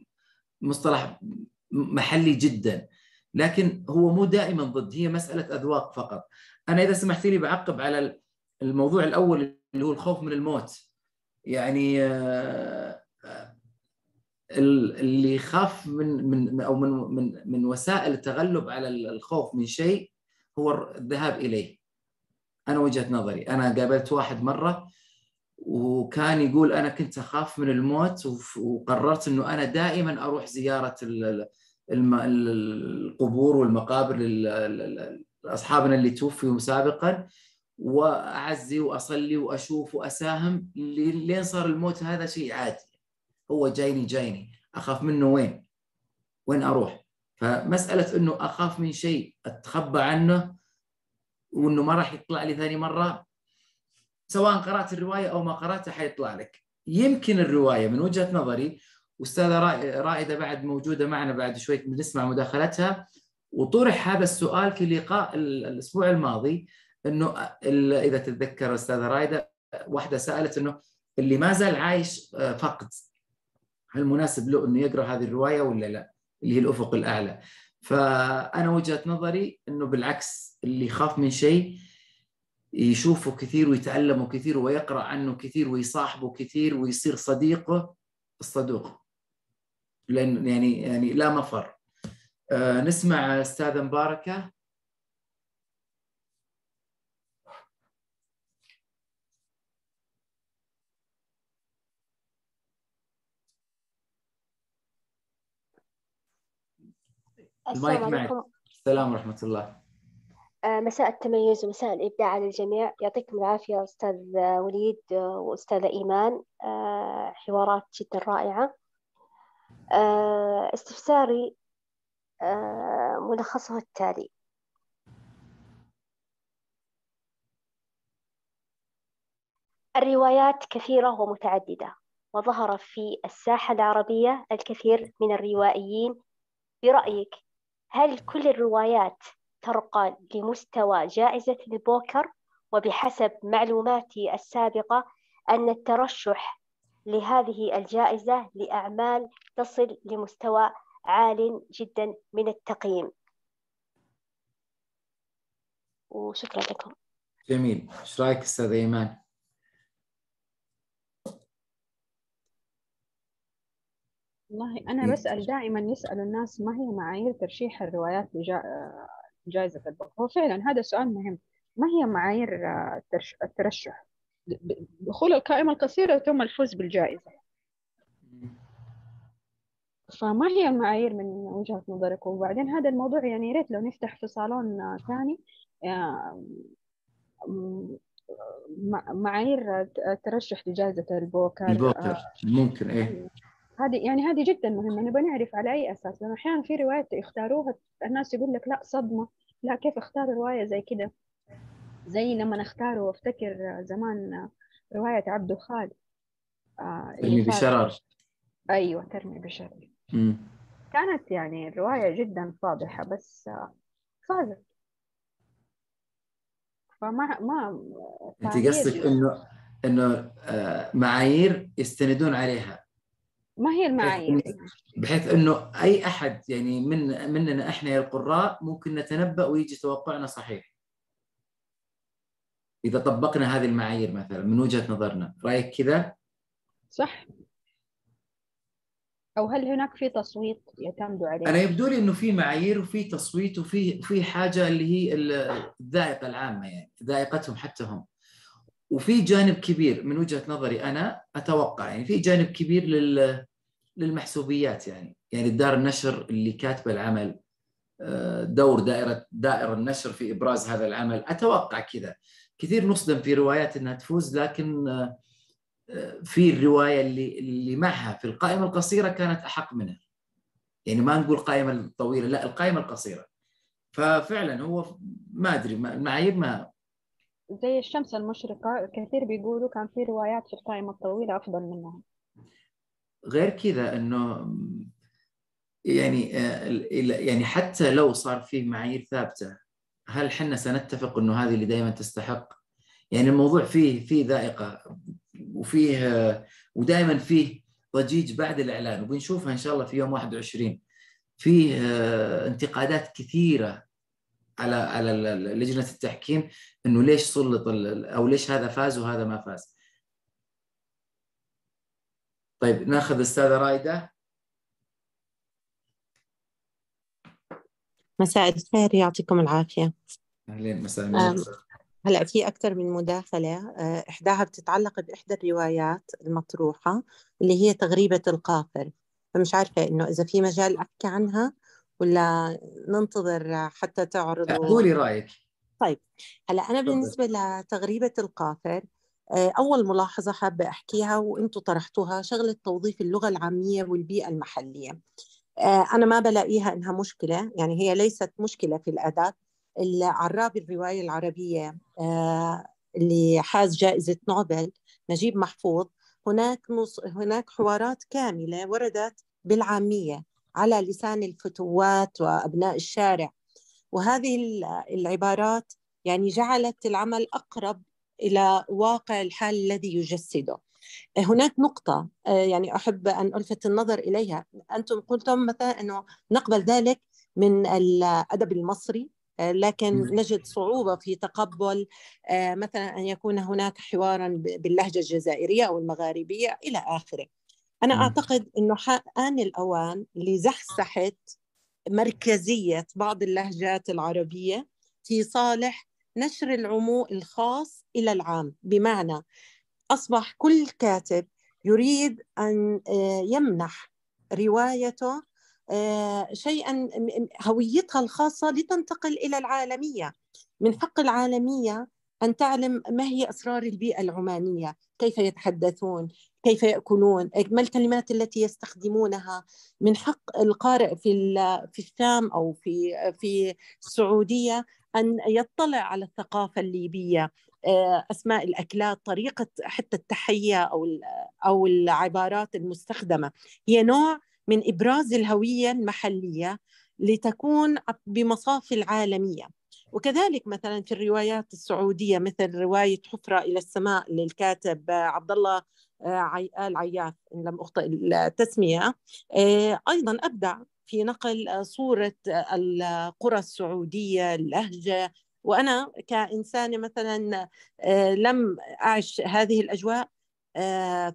مصطلح محلي جدا لكن هو مو دائما ضد هي مسألة أذواق فقط. أنا إذا سمحت لي بعقب على الموضوع الأول اللي هو الخوف من الموت. يعني آه، اللي يخاف من من أو من من من وسائل التغلب على الخوف من شيء هو الذهاب إليه. أنا وجهة نظري أنا قابلت واحد مرة وكان يقول أنا كنت أخاف من الموت وقررت إنه أنا دائما أروح زيارة القبور والمقابر لأصحابنا اللي توفوا سابقا وأعزي وأصلي وأشوف وأساهم لين صار الموت هذا شيء عادي هو جايني جايني أخاف منه وين؟ وين أروح؟ فمسألة إنه أخاف من شيء أتخبى عنه وإنه ما راح يطلع لي ثاني مرة سواء قرأت الرواية أو ما قرأتها حيطلع لك يمكن الرواية من وجهة نظري وأستاذة رائ- رائدة بعد موجودة معنا بعد شوي بنسمع مداخلتها وطرح هذا السؤال في لقاء ال- الأسبوع الماضي إنه إذا تتذكر أستاذة رائدة واحدة سألت إنه اللي ما زال عايش آه، فقد هل مناسب له إنه يقرأ هذه الرواية ولا لا؟ اللي هي الأفق الأعلى. فأنا وجهة نظري إنه بالعكس اللي يخاف من شيء يشوفه كثير ويتعلمه كثير ويقرأ عنه كثير ويصاحبه كثير ويصير صديقه الصدوق. لأن يعني يعني لا مفر. آه، نسمع أستاذة مباركة المايك معك. السلام ورحمة الله. آه، مساء التميز ومساء الإبداع على الجميع. يعطيكم العافية أستاذ وليد وأستاذة إيمان. آه، حوارات جدا رائعة. آه، استفساري ملخصه التالي. الروايات كثيرة ومتعددة وظهر في الساحة العربية الكثير من الروائيين برأيك هل كل الروايات ترقى لمستوى جائزة البوكر وبحسب معلوماتي السابقة أن الترشح لهذه الجائزة لأعمال تصل لمستوى عال جدا من التقييم. وشكرا لكم. جميل، إيش رأيك استاذه أيمان؟ والله أنا بسأل دائما يسأل الناس ما هي معايير ترشيح الروايات لجائزة البوكر هو فعلا هذا سؤال مهم. ما هي معايير آه، الترش- الترشح؟ دخول القائمة القصيرة ثم الفوز بالجائزة. فما هي المعايير من وجهة نظرك وبعدين هذا الموضوع يعني ريت لو نفتح في صالون آه، ثاني. آه، معايير الترشح لجائزة البوكر البوكر آه، ممكن إيه. هذه يعني هذه جدا مهمة نبغى نعرف على أي أساس؟ لأنه أحيانا في روايات يختاروها الناس يقول لك لا صدمة. لا كيف اختاروا رواية زي كده؟ زي لما اختاروا افتكر زمان رواية عبده خالد آه ترمي بشرر. أيوة ترمي بشرر. كانت يعني الرواية جدا فاضحة بس آه فازت. فما ما أنت قصدك إنه إنه آه، معايير يستندون عليها. ما هي المعايير؟ بحيث إنه أي أحد يعني من مننا إحنا يا القراء ممكن نتنبأ ويجي توقعنا صحيح. إذا طبقنا هذه المعايير مثلا من وجهة نظرنا رأيك كذا؟ صح. أو هل هناك في تصويت يعتمدوا عليه؟ أنا يبدو لي إنه في معايير وفي تصويت وفي في حاجة اللي هي ال- الذائقة العامة يعني ذائقتهم حتى هم. وفي جانب كبير من وجهة نظري أنا أتوقع يعني في جانب كبير لل للمحسوبيات يعني. يعني دار النشر اللي كاتبه العمل آه، دور دائره دائرة النشر في إبراز هذا العمل أتوقع كذا. كثير نصدم في روايات إنها تفوز لكن آه، آه، في الرواية اللي اللي معها في القائمة القصيرة كانت أحق منها. يعني ما نقول القائمه الطويلة لا القائمة القصيرة. ففعلا هو ما أدري المعايير ما زي الشمس المشرقة كثير بيقولوا كان في روايات في القائمة الطويلة أفضل منها غير كذا إنه يعني آه، يعني حتى لو صار فيه معايير ثابتة هل حنا سنتفق إنه هذه اللي دائما تستحق؟ يعني الموضوع فيه فيه ذائقة وفيه ودائما فيه ضجيج بعد الإعلان وبنشوفها إن شاء الله في يوم 21 فيه آه، انتقادات كثيرة على على لجنة التحكيم إنه ليش سلط أو ليش هذا فاز وهذا ما فاز. طيب نأخذ استاذه رايده مساء الخير يعطيكم العافية. أهلين مساء هلا في أكثر من مداخلة. آه، إحداها بتتعلق بإحدى الروايات المطروحة اللي هي تغريبة القافر فمش عارفة إنه إذا في مجال أحكي عنها ولا ننتظر حتى تعرضوا قولي رأيك. طيب هلأ أنا بالنسبة لتغريبة القافر آه، أول ملاحظة حابة أحكيها وأنتم طرحتوها شغلة توظيف اللغة العامية والبيئة المحلية. آه، أنا ما بلاقيها إنها مشكلة يعني هي ليست مشكلة في الأداة. العراب الرواية العربية آه، اللي حاز جائزة نوبل نجيب محفوظ هناك نص هناك حوارات كاملة وردت بالعامية. على لسان الفتوات وأبناء الشارع. وهذه العبارات يعني جعلت العمل أقرب إلى واقع الحال الذي يجسده. هناك نقطة آه، يعني أحب أن ألفت النظر إليها. أنتم قلتم مثلا أنه نقبل ذلك من الأدب المصري آه، لكن نجد صعوبة في تقبل آه، مثلا أن يكون هناك حوارا باللهجة الجزائرية أو المغاربية إلى آخره. أنا أعتقد أنه آن الأوان لزحزحة مركزية بعض اللهجات العربية في صالح نشر العمو الخاص إلى العام. بمعنى أصبح كل كاتب يريد أن آه، يمنح روايته آه، شيئا هويتها الخاصة لتنتقل إلى العالمية. من حق العالمية أن تعلم ما هي أسرار البيئة العمانية كيف يتحدثون كيف يأكلون ما الكلمات التي يستخدمونها. من حق القارئ في في الشام أو في في السعودية أن يطلع على الثقافة الليبية آه، أسماء الأكلات طريقة حتى التحية أو أو العبارات المستخدمة. هي نوع من إبراز الهوية المحلية لتكون بمصاف العالمية. وكذلك مثلا في الروايات السعودية مثل رواية حفرة إلى السماء للكاتب عبد الله آه، آل عياف إن لم أخطئ التسمية. آه، أيضا أبدع في نقل صورة القرى السعودية اللهجة. وأنا كإنسانة مثلا آه، لم أعش هذه الأجواء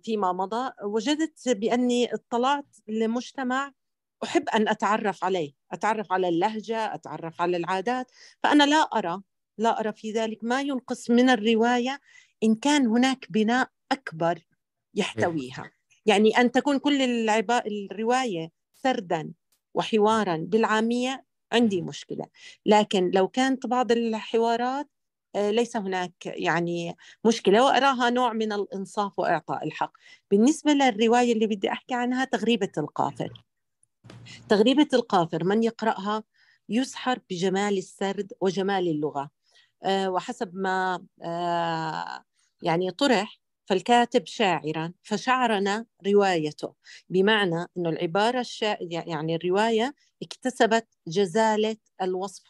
فيما مضى وجدت بأني اطلعت لمجتمع أحب أن أتعرف عليه أتعرف على اللهجة أتعرف على العادات. فأنا لا أرى لا أرى في ذلك ما ينقص من الرواية إن كان هناك بناء أكبر يحتويها. يعني أن تكون كل العبا... الرواية سردا وحوارا بالعامية عندي مشكلة. لكن لو كانت بعض الحوارات آه، ليس هناك يعني مشكلة. وأراها نوع من الإنصاف وإعطاء الحق. بالنسبة للرواية اللي بدي أحكي عنها تغريبة القافر تغريبة القافر من يقرأها يسحر بجمال السرد وجمال اللغة. آه، وحسب ما آه، يعني طرح فالكاتب شاعرا فشعرنا روايته بمعنى أنه العبارة الشا... يعني الرواية اكتسبت جزالة الوصف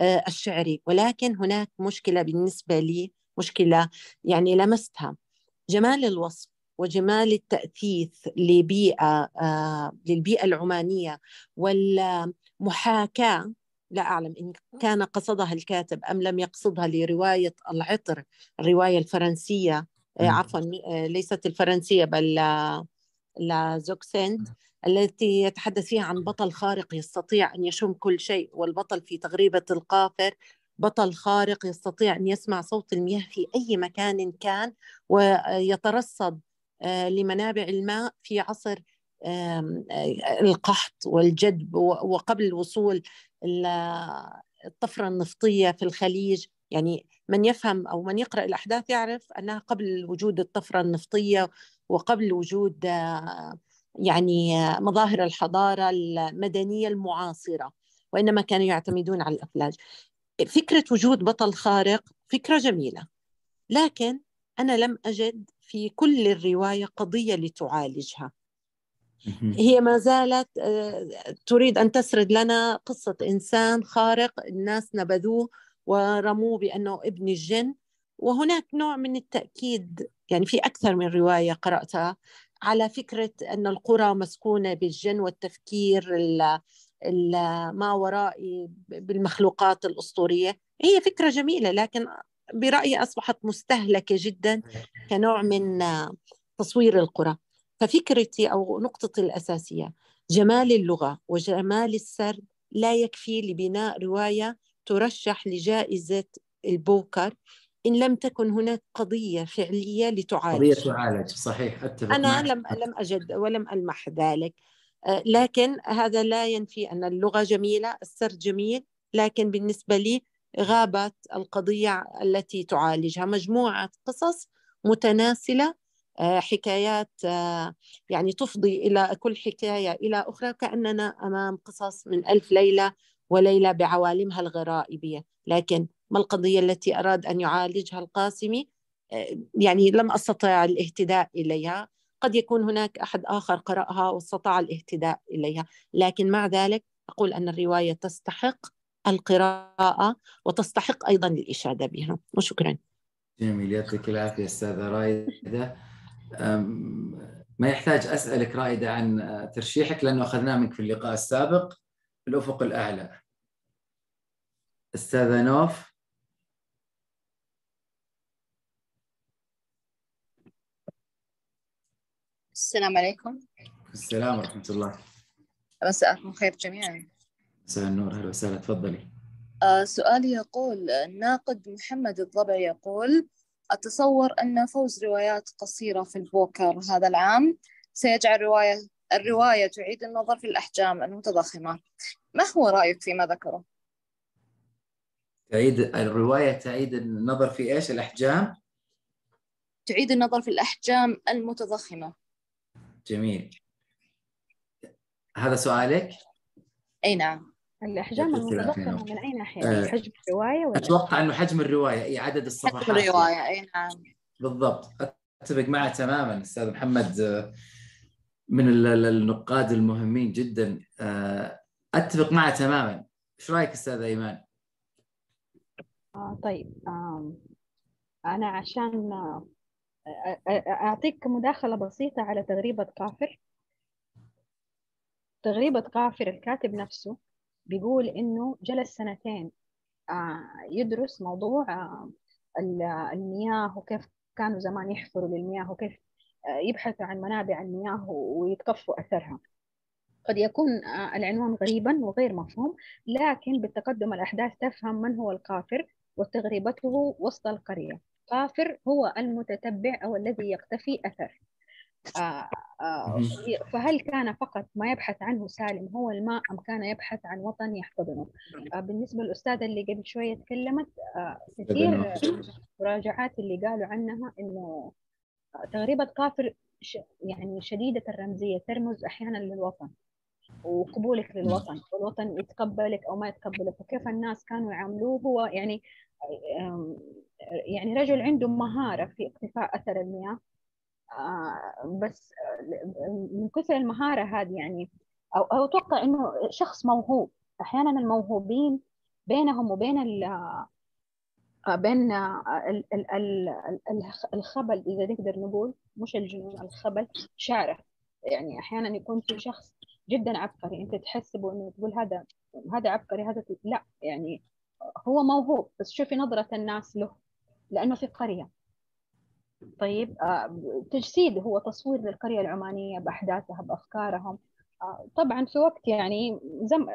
آه، الشعري. ولكن هناك مشكلة بالنسبة لي مشكلة يعني لمستها. جمال الوصف وجمال التأثيث لبيئة آه، للبيئة العمانية والمحاكاة. لا أعلم إن كان قصدها الكاتب أم لم يقصدها لرواية العطر الرواية الفرنسية. آه، عفوا آه، ليست الفرنسية بل لا زوكسنت التي يتحدث فيها عن بطل خارق يستطيع أن يشم كل شيء والبطل في تغريبة القافر بطل خارق يستطيع أن يسمع صوت المياه في أي مكان كان ويترصد لمنابع الماء في عصر القحط والجدب وقبل وصول الطفرة النفطية في الخليج. يعني من يفهم أو من يقرأ الأحداث يعرف أنها قبل وجود الطفرة النفطية وقبل وجود آه، يعني آه، مظاهر الحضارة المدنية المعاصرة وإنما كانوا يعتمدون على الأفلاج. فكرة وجود بطل خارق فكرة جميلة لكن أنا لم أجد في كل الرواية قضية لتعالجها. هي ما زالت آه، تريد أن تسرد لنا قصة إنسان خارق الناس نبذوه ورموه بأنه ابن الجن. وهناك نوع من التأكيد يعني في أكثر من رواية قرأتها على فكرة أن القرى مسكونة بالجن والتفكير ما ورائي بالمخلوقات الأسطورية. هي فكرة جميلة لكن برأيي أصبحت مستهلكة جدا كنوع من تصوير القرى. ففكرتي أو نقطتي الأساسية جمال اللغة وجمال السرد لا يكفي لبناء رواية ترشح لجائزة البوكر إن لم تكن هناك قضية فعلية لتعالج. قضية تعالج صحيح أتفق أنا معك. لم لم أجد ولم ألمح ذلك. آه، لكن هذا لا ينفي أن اللغة جميلة السرد جميل لكن بالنسبة لي غابت القضية التي تعالجها. مجموعة قصص متناسلة آه، حكايات آه، يعني تفضي إلى كل حكاية إلى أخرى كأننا أمام قصص من ألف ليلة وليلة بعوالمها الغرائبية. لكن ما القضية التي أراد أن يعالجها القاسمي؟ آه، يعني لم أستطع الاهتداء إليها. قد يكون هناك أحد آخر قرأها واستطاع الاهتداء إليها. لكن مع ذلك أقول أن الرواية تستحق القراءة وتستحق أيضا الإشادة بها. وشكرا. جميل يعطيك العافية أستاذة رايدة ما يحتاج أسألك رائدة عن ترشيحك لأنه أخذناه منك في اللقاء السابق. الأفق الأعلى. أستاذة نوف. السلام عليكم. السلام ورحمة الله. مساءكم خير جميعا. مساء النور أهلا وسهلا تفضلي. آه سؤالي يقول الناقد محمد الضبع يقول أتصور أن فوز روايات قصيرة في البوكر هذا العام. سيجعل رواية الرواية تعيد النظر في الأحجام المتضخمة. ما هو رأيك فيما ذكره؟ تعيد الرواية تعيد النظر في إيش؟ الأحجام؟ تعيد النظر في الأحجام المتضخمة. جميل. هذا سؤالك؟ أي نعم. الأحجام المتضخمة من أي ناحية؟ يعني حجم الرواية ولا؟ أتوقع أنه حجم الرواية أي عدد الصفحات. حجم الرواية أي نعم. بالضبط. أتفق معه تماما أستاذ محمد. من النقاد المهمين جدا. أتفق معه تماما. إيش رأيك أستاذ إيمان؟ آه طيب آه أنا عشان أعطيك مداخلة بسيطة على تغريبة كافر. تغريبة كافر الكاتب نفسه بيقول إنه جلس سنتين يدرس موضوع المياه وكيف كانوا زمان يحفروا للمياه وكيف يبحثوا عن منابع المياه ويتكفوا أثرها. قد يكون العنوان غريبا وغير مفهوم لكن بالتقدم الأحداث تفهم من هو الكافر وتغريبته وسط القرية. كافر هو المتتبع أو الذي يقتفي آه آه فهل كان فقط ما يبحث عنه سالم هو الماء أم كان يبحث عن وطن يحتضنه؟ آه بالنسبة للأستاذة اللي قبل شوية تكلمت كثير مراجعات اللي قالوا عنها إنه تغريبة كافر يعني شديدة الرمزية ترمز أحيانا للوطن وقبولك للوطن والوطن يتقبلك أو ما يتقبلك. وكيف الناس كانوا يعاملوه؟ هو يعني يعني رجل عنده مهارة في اقتفاء أثر المياه. بس من كثر المهارة هذه يعني. أو, أو أتوقع إنه شخص موهوب. أحيانا الموهوبين بينهم وبين ال بين ال ال الخبل إذا نقدر نقول مش الجنون الخبل شعره. يعني أحيانا يكون في شخص جدا عبقري. أنت تحسبه إنه تقول هذا هذا عبقري هذا لا يعني هو موهوب بس شوفي نظرة الناس له لأنه في قرية. طيب تجسيد هو تصوير للقرية العمانية بأحداثها بأفكارهم. طبعا في وقت يعني زم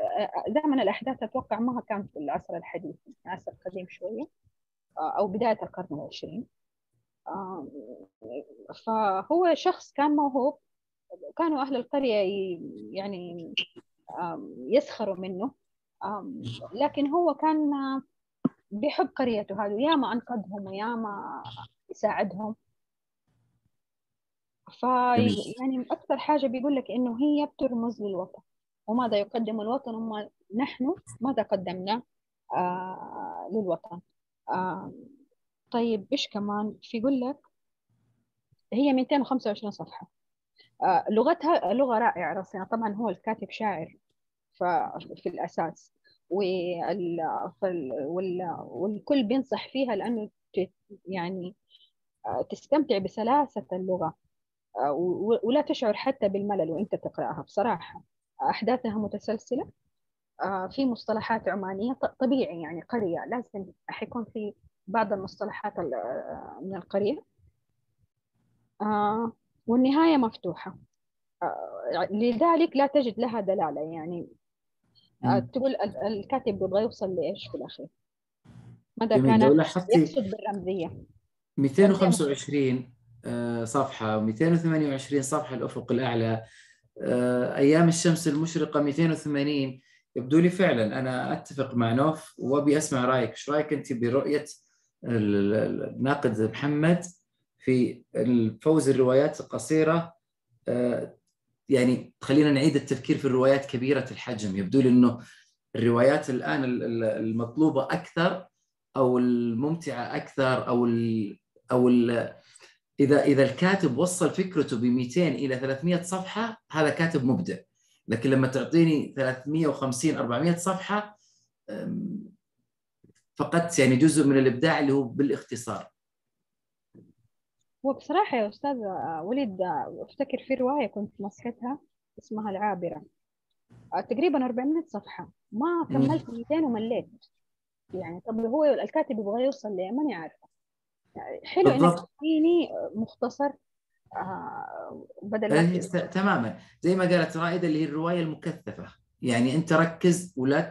زمن الأحداث أتوقع ما كان في العصر الحديث العصر القديم شوية أو بداية القرن العشرين. فهو شخص كان موهوب كانوا أهل القرية يعني يسخروا منه. لكن هو كان بيحب قريته هذه ياما أنقذهم وياما يساعدهم. ف يعني أكثر حاجة بيقول لك إنه هي بترمز للوطن وماذا يقدم الوطن وما نحن ماذا قدمنا آه للوطن. آه طيب إيش كمان في يقول لك؟ هي 225 صفحة. آه لغتها لغة رائعة رصينة طبعا هو الكاتب شاعر في الأساس وال... وال... والكل بينصح فيها لأنه يعني تستمتع بسلاسة اللغة ولا تشعر حتى بالملل وانت تقرأها بصراحة. أحداثها متسلسلة في مصطلحات عمانية طبيعي يعني قرية لازم حيكون في بعض المصطلحات من القرية. والنهاية مفتوحة. لذلك لا تجد لها دلالة يعني. تقول الكاتب يبغى يوصل لإيش في الأخير؟ ماذا كان يقصد بالرمزية. 225 آه، صفحة و228 صفحة الأفق الأعلى. آه، أيام الشمس المشرقة 280 يبدو لي فعلا أنا أتفق مع نوف رأيك. إيش رأيك أنت برؤية ال- ال- الناقد محمد في الفوز الروايات القصيرة؟ آه، يعني خلينا نعيد التفكير في الروايات كبيرة الحجم. يبدو لي أنه الروايات الآن ال- ال- أو الممتعة أكثر أو ال أو ال إذا إذا الكاتب وصل فكرته ب 200 إلى 300 صفحة هذا كاتب مبدع. لكن لما تعطيني 350 400 صفحة فقدت يعني جزء من الإبداع اللي هو بالاختصار. هو بصراحة يا أستاذ وليد أفتكر في رواية كنت مسحتها اسمها العابرة. آه، تقريبا 400 صفحة. ما كملت 200 ومليت. يعني طب هو الكاتب يبغى يوصل ليه ماني عارفة يعني حلو بالضبط. تديني مختصر آه، بدل ما إيه، تماما زي ما قالت رائدة اللي هي الرواية المكثفة يعني أنت ركز ولا.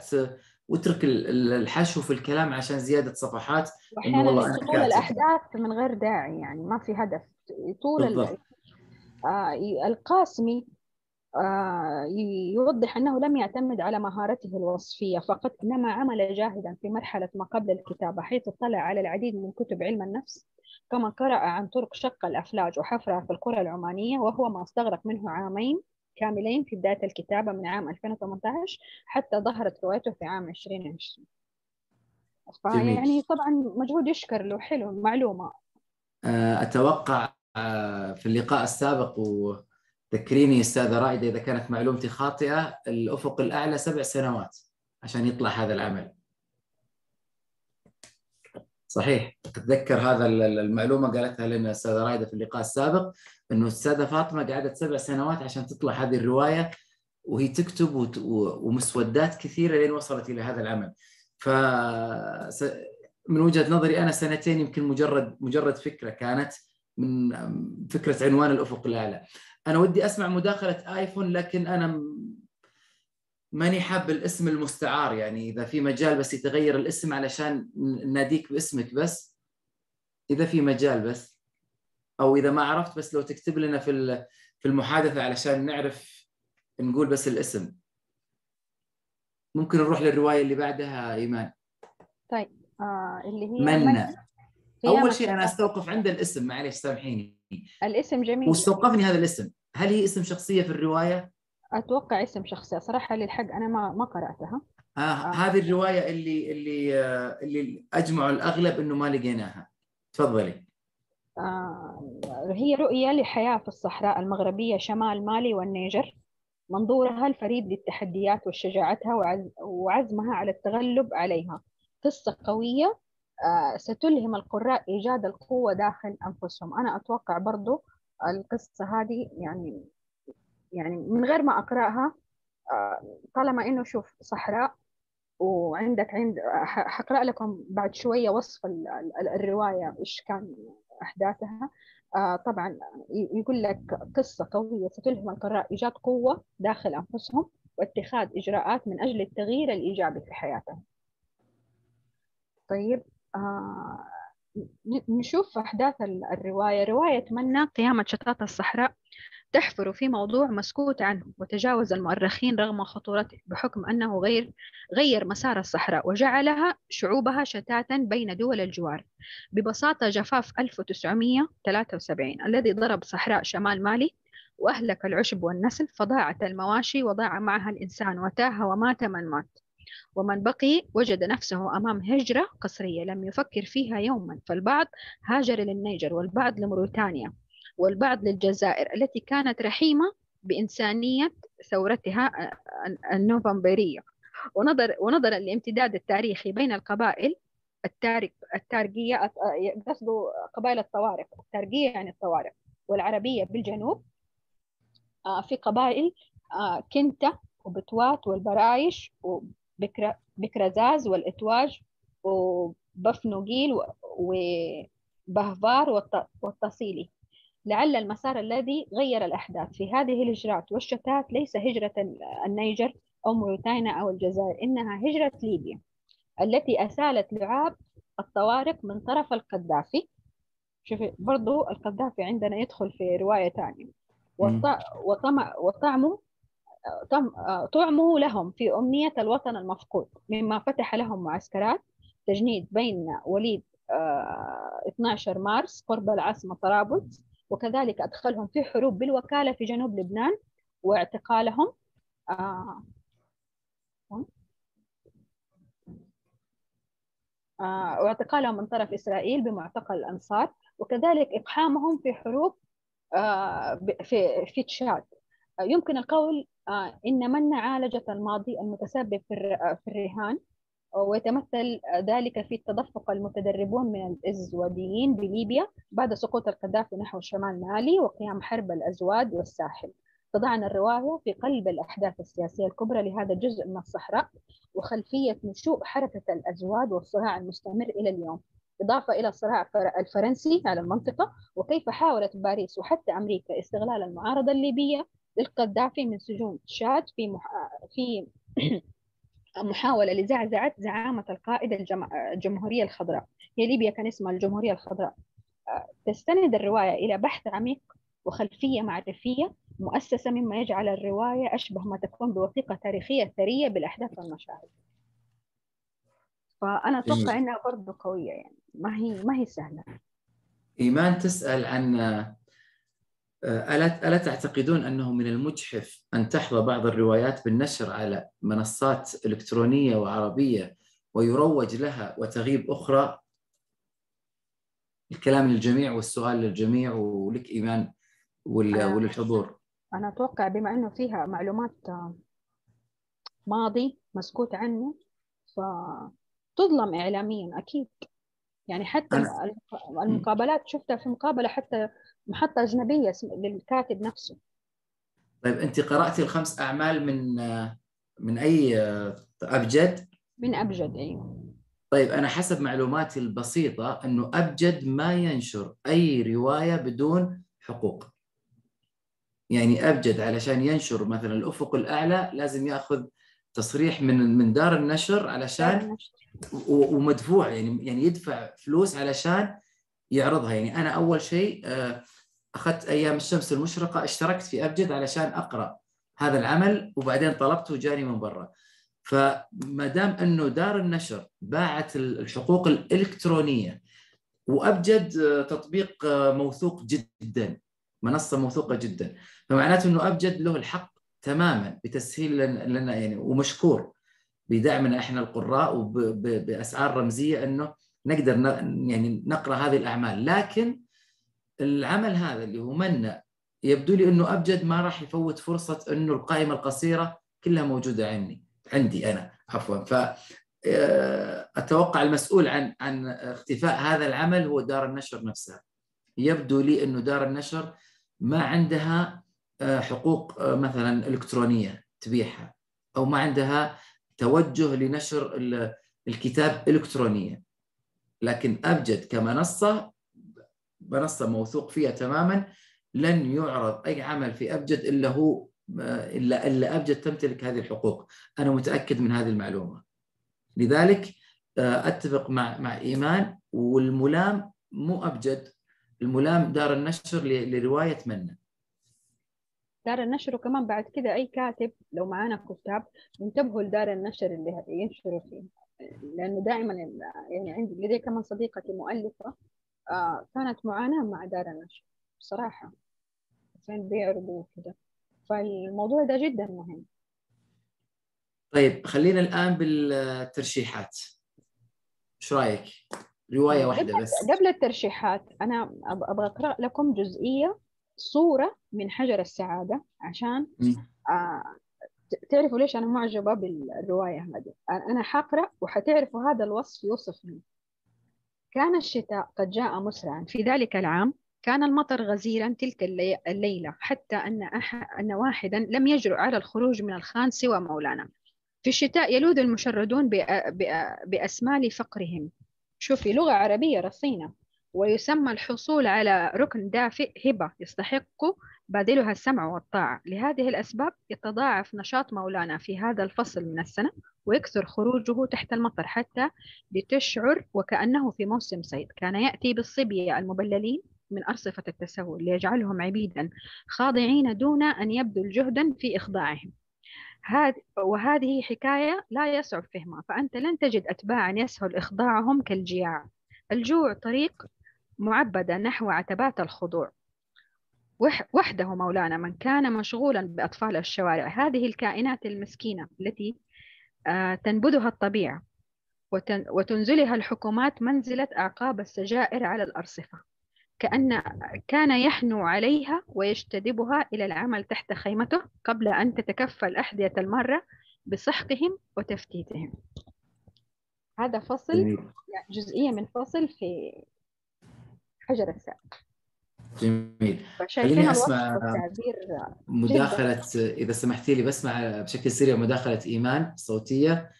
واترك ال- ال- الحشو في الكلام عشان زيادة صفحات إنه والله طول كاتب. الأحداث من غير داعي يعني ما في هدف طول ال- بالضبط آه، القاسمي يوضح أنه لم يعتمد على مهارته الوصفية فقط إنما عمل جاهدا في مرحلة ما قبل الكتابة حيث اطلع على العديد من كتب علم النفس كما قرأ عن طرق شق الافلاج وحفرها في القرى العمانية وهو ما استغرق منه عامين كاملين في بداية الكتابة من عام 2018 حتى ظهرت روايته في عام 2020 فيعني طبعا مجهود يشكر له حلو معلومة. آه، أتوقع آه، في اللقاء السابق وذكريني أستاذة رائدة إذا كانت معلومتي خاطئة الأفق الأعلى سبع سنوات عشان يطلع هذا العمل. صحيح أتذكر هذا ال- ال- المعلومة قالتها لنا الاستاذه رايده في اللقاء السابق إنه الأستاذة فاطمة قعدت سبع سنوات عشان تطلع هذه الرواية وهي تكتب ومسودات كثيرة لين وصلت إلى هذا العمل. ف من وجهة نظري أنا سنتين يمكن مجرد مجرد فكرة كانت من فكرة عنوان الأفق الأعلى. أنا ودي أسمع مداخلة آيفون لكن أنا ماني حاب الاسم المستعار. يعني إذا في مجال بس يتغير الاسم علشان ناديك باسمك بس. إذا في مجال بس. أو إذا ما عرفت بس لو تكتب لنا في في المحادثة علشان نعرف نقول بس الاسم. ممكن نروح للرواية اللي بعدها إيمان. طيب آه اللي هي منا قيامة أول شيء أنا. أستوقف عند الاسم معلش سامحيني. الاسم جميل. واستوقفني هذا الاسم. هل هي اسم شخصية في الرواية؟ أتوقع اسم شخصية. صراحة للحق أنا ما ما قرأتها. آه هذه الرواية اللي اللي آه اللي أجمعوا الأغلب إنه ما لقيناها. تفضلي. آه هي رؤية لحياة في الصحراء المغربية شمال مالي والنيجر. منظورها الفريد للتحديات وشجاعتها وعز وعزمها على التغلب عليها. قصة قوية آه ستلهم القراء إيجاد القوة داخل أنفسهم. أنا أتوقع برضو القصة هذه يعني يعني من غير ما أقرأها آه، طالما إنه شوف صحراء وعندك عند ح- حقرأ لكم بعد شوية وصف ال- ال- الرواية إيش كان أحداثها آه، طبعا يقول لك قصة قوية ستلهم القراء إيجاد قوة داخل أنفسهم واتخاذ إجراءات من أجل التغيير الإيجابي في حياتهم. طيب آه، نشوف أحداث ال- الرواية، رواية منى قيامه شتات الصحراء تحفر في موضوع مسكوت عنه وتجاوز المؤرخين رغم خطورته بحكم أنه غير غير مسار الصحراء وجعلها شعوبها شتاتا بين دول الجوار. ببساطة جفاف 1973 الذي ضرب صحراء شمال مالي وأهلك العشب والنسل فضاعت المواشي وضاع معها الإنسان وتاه ومات من مات. ومن بقي وجد نفسه أمام هجرة قسرية لم يفكر فيها يوما فالبعض هاجر للنيجر والبعض لموريتانيا والبعض للجزائر التي كانت رحيمة بإنسانية ثورتها النوفمبرية. ونظر ونظرا لامتداد التاريخي بين القبائل التارك التارقية قصده قبائل الطوارق التارقية يعني الطوارق والعربية بالجنوب آه، في قبائل آه، كنتة وبتوات والبرايش وبكرزاز والإتواج وبفنوجيل وبهفار والتصيلي. لعل المسار الذي غير الأحداث في هذه الهجرات والشتات ليس هجرة النيجر أو موريتانيا أو الجزائر إنها هجرة ليبيا التي أسالت لعاب الطوارق من طرف القذافي. شوفي برضو القذافي عندنا يدخل في رواية ثانية وطعمه طعمه لهم في أمنية الوطن المفقود مما فتح لهم معسكرات تجنيد بين وليد 12 آه، مارس قرب العاصمة طرابلس وكذلك أدخلهم في حروب بالوكالة في جنوب لبنان واعتقالهم. آه، آه، واعتقالهم من طرف إسرائيل بمعتقل الأنصار وكذلك إقحامهم في حروب في في تشاد. يمكن القول إن من عالجت الماضي المتسبب في الرهان ويتمثل ذلك في التدفق المتدربون من الإزواديين بليبيا بعد سقوط القذافي نحو شمال مالي وقيام حرب الأزواد والساحل. تضعنا الرواية في قلب الأحداث السياسية الكبرى لهذا الجزء من الصحراء وخلفية نشوء حركة الأزواد والصراع المستمر إلى اليوم. إضافة إلى الصراع الفرنسي على المنطقة وكيف حاولت باريس وحتى أمريكا استغلال المعارضة الليبية للقذافي من سجون تشاد في مح... في محاولة لزعزعة زعامة القائد الجمهورية الخضراء. هي ليبيا كان اسمها الجمهورية الخضراء. تستند الرواية إلى بحث عميق وخلفية معرفية مؤسسة مما يجعل الرواية أشبه ما تكون بوثيقة تاريخية ثرية بالأحداث والمشاهد. فأنا أتوقع إنها برضه قوية يعني. ما هي ما هي سهلة. إيمان تسأل عن ألا ألا تعتقدون أنه من المجحف أن تحظى بعض الروايات بالنشر على منصات إلكترونية وعربية ويروج لها وتغيب أخرى؟ الكلام للجميع والسؤال للجميع ولك إيمان وللحضور أنا أتوقع بما أنه فيها معلومات ماضي مسكوت عنه فتظلم إعلاميا أكيد. يعني حتى. المقابلات شفتها في مقابلة حتى محطة أجنبية للكاتب نفسه طيب أنت قرأتي الخمس أعمال من من أي أبجد؟ من أبجد أيوه طيب أنا حسب معلوماتي البسيطة أنه أبجد ما ينشر أي رواية بدون حقوق يعني أبجد علشان ينشر مثلا الأفق الأعلى لازم يأخذ تصريح من من دار النشر علشان ومدفوع يعني يعني يدفع فلوس علشان يعرضها. يعني أنا أول شيء آه، أخذت أيام الشمس المشرقة اشتركت في أبجد علشان أقرأ هذا العمل وبعدين طلبته وجاني من برا. فما دام أنه دار النشر باعت الحقوق الإلكترونية وأبجد آه، تطبيق آه، موثوق جدا منصة موثوقة جدا فمعناته أنه أبجد له الحق تماما بتسهيل لنا يعني ومشكور بدعمنا إحنا القراء وباسعار رمزية إنه نقدر يعني نقرأ هذه الأعمال. لكن العمل هذا اللي هو منا يبدو لي إنه أبجد ما راح يفوت فرصة إنه القائمة القصيرة كلها موجودة عندي عندي أنا عفوا. ف آه، أتوقع المسؤول عن عن اختفاء هذا العمل هو دار النشر نفسها. يبدو لي إنه دار النشر ما عندها حقوق آه، مثلا إلكترونية تبيعها أو ما عندها توجه لنشر الكتاب الكترونيا. لكن أبجد كمنصة منصة موثوق فيها تماما لن يعرض أي عمل في أبجد إلا هو إلا إلا أبجد تمتلك هذه الحقوق. أنا متأكد من هذه المعلومة. لذلك آه، أتفق مع مع إيمان والملام مو أبجد. الملام دار النشر لرواية منا دار النشر وكمان بعد كده أي كاتب لو معانا كتاب ينتبهوا لدار النشر اللي ينشروا فيه. لأنه دائما يعني عندي لدي كمان صديقتي مؤلفة آه كانت معاناة مع دار النشر بصراحة. عشان بيعرضوا كده فالموضوع ده جدا مهم. طيب خلينا الآن بالترشيحات. إيش رأيك؟ رواية واحدة بس. قبل الترشيحات أنا أبغى أقرأ لكم جزئية صورة من حجر السعادة عشان آه تعرفوا ليش أنا معجبة بالرواية هذه؟ أنا حقرأ وحتعرفوا هذا الوصف يوصفني كان الشتاء قد جاء مسرعا. في ذلك العام كان المطر غزيرا تلك الليلة حتى أن, أح... أن واحدا لم يجرؤ على الخروج من الخان سوى مولانا. في الشتاء يلوذ المشردون. بأسمال فقرهم. شوفي لغة عربية رصينة. ويسمى الحصول على ركن دافئ هبة يستحق باذلها السمع والطاعة. لهذه الأسباب يتضاعف نشاط مولانا في هذا الفصل من السنة ويكثر خروجه تحت المطر حتى لتشعر وكأنه في موسم صيد. كان يأتي بالصبية المبللين من أرصفة التسول ليجعلهم عبيدا خاضعين دون أن يبذل جهدا في إخضاعهم. وهذه حكاية لا يصعب فهمها فأنت لن تجد أتباعا يسهل إخضاعهم كالجياع. الجوع طريق معبدة نحو عتبات الخضوع. وحده مولانا من كان مشغولا بأطفال الشوارع. هذه الكائنات المسكينة التي آه، تنبذها الطبيعة وتنزلها الحكومات منزلة أعقاب السجائر على الأرصفة. كأن كان يحنو عليها ويجتذبها إلى العمل تحت خيمته قبل أن تتكفى الأحذية المرة بسحقهم وتفتيتهم. هذا فصل جزئية من فصل في حجر الساعة جميل. خليني أسمع مداخلة إذا سمحتي لي بسمع بشكل سريع مداخلة إيمان صوتية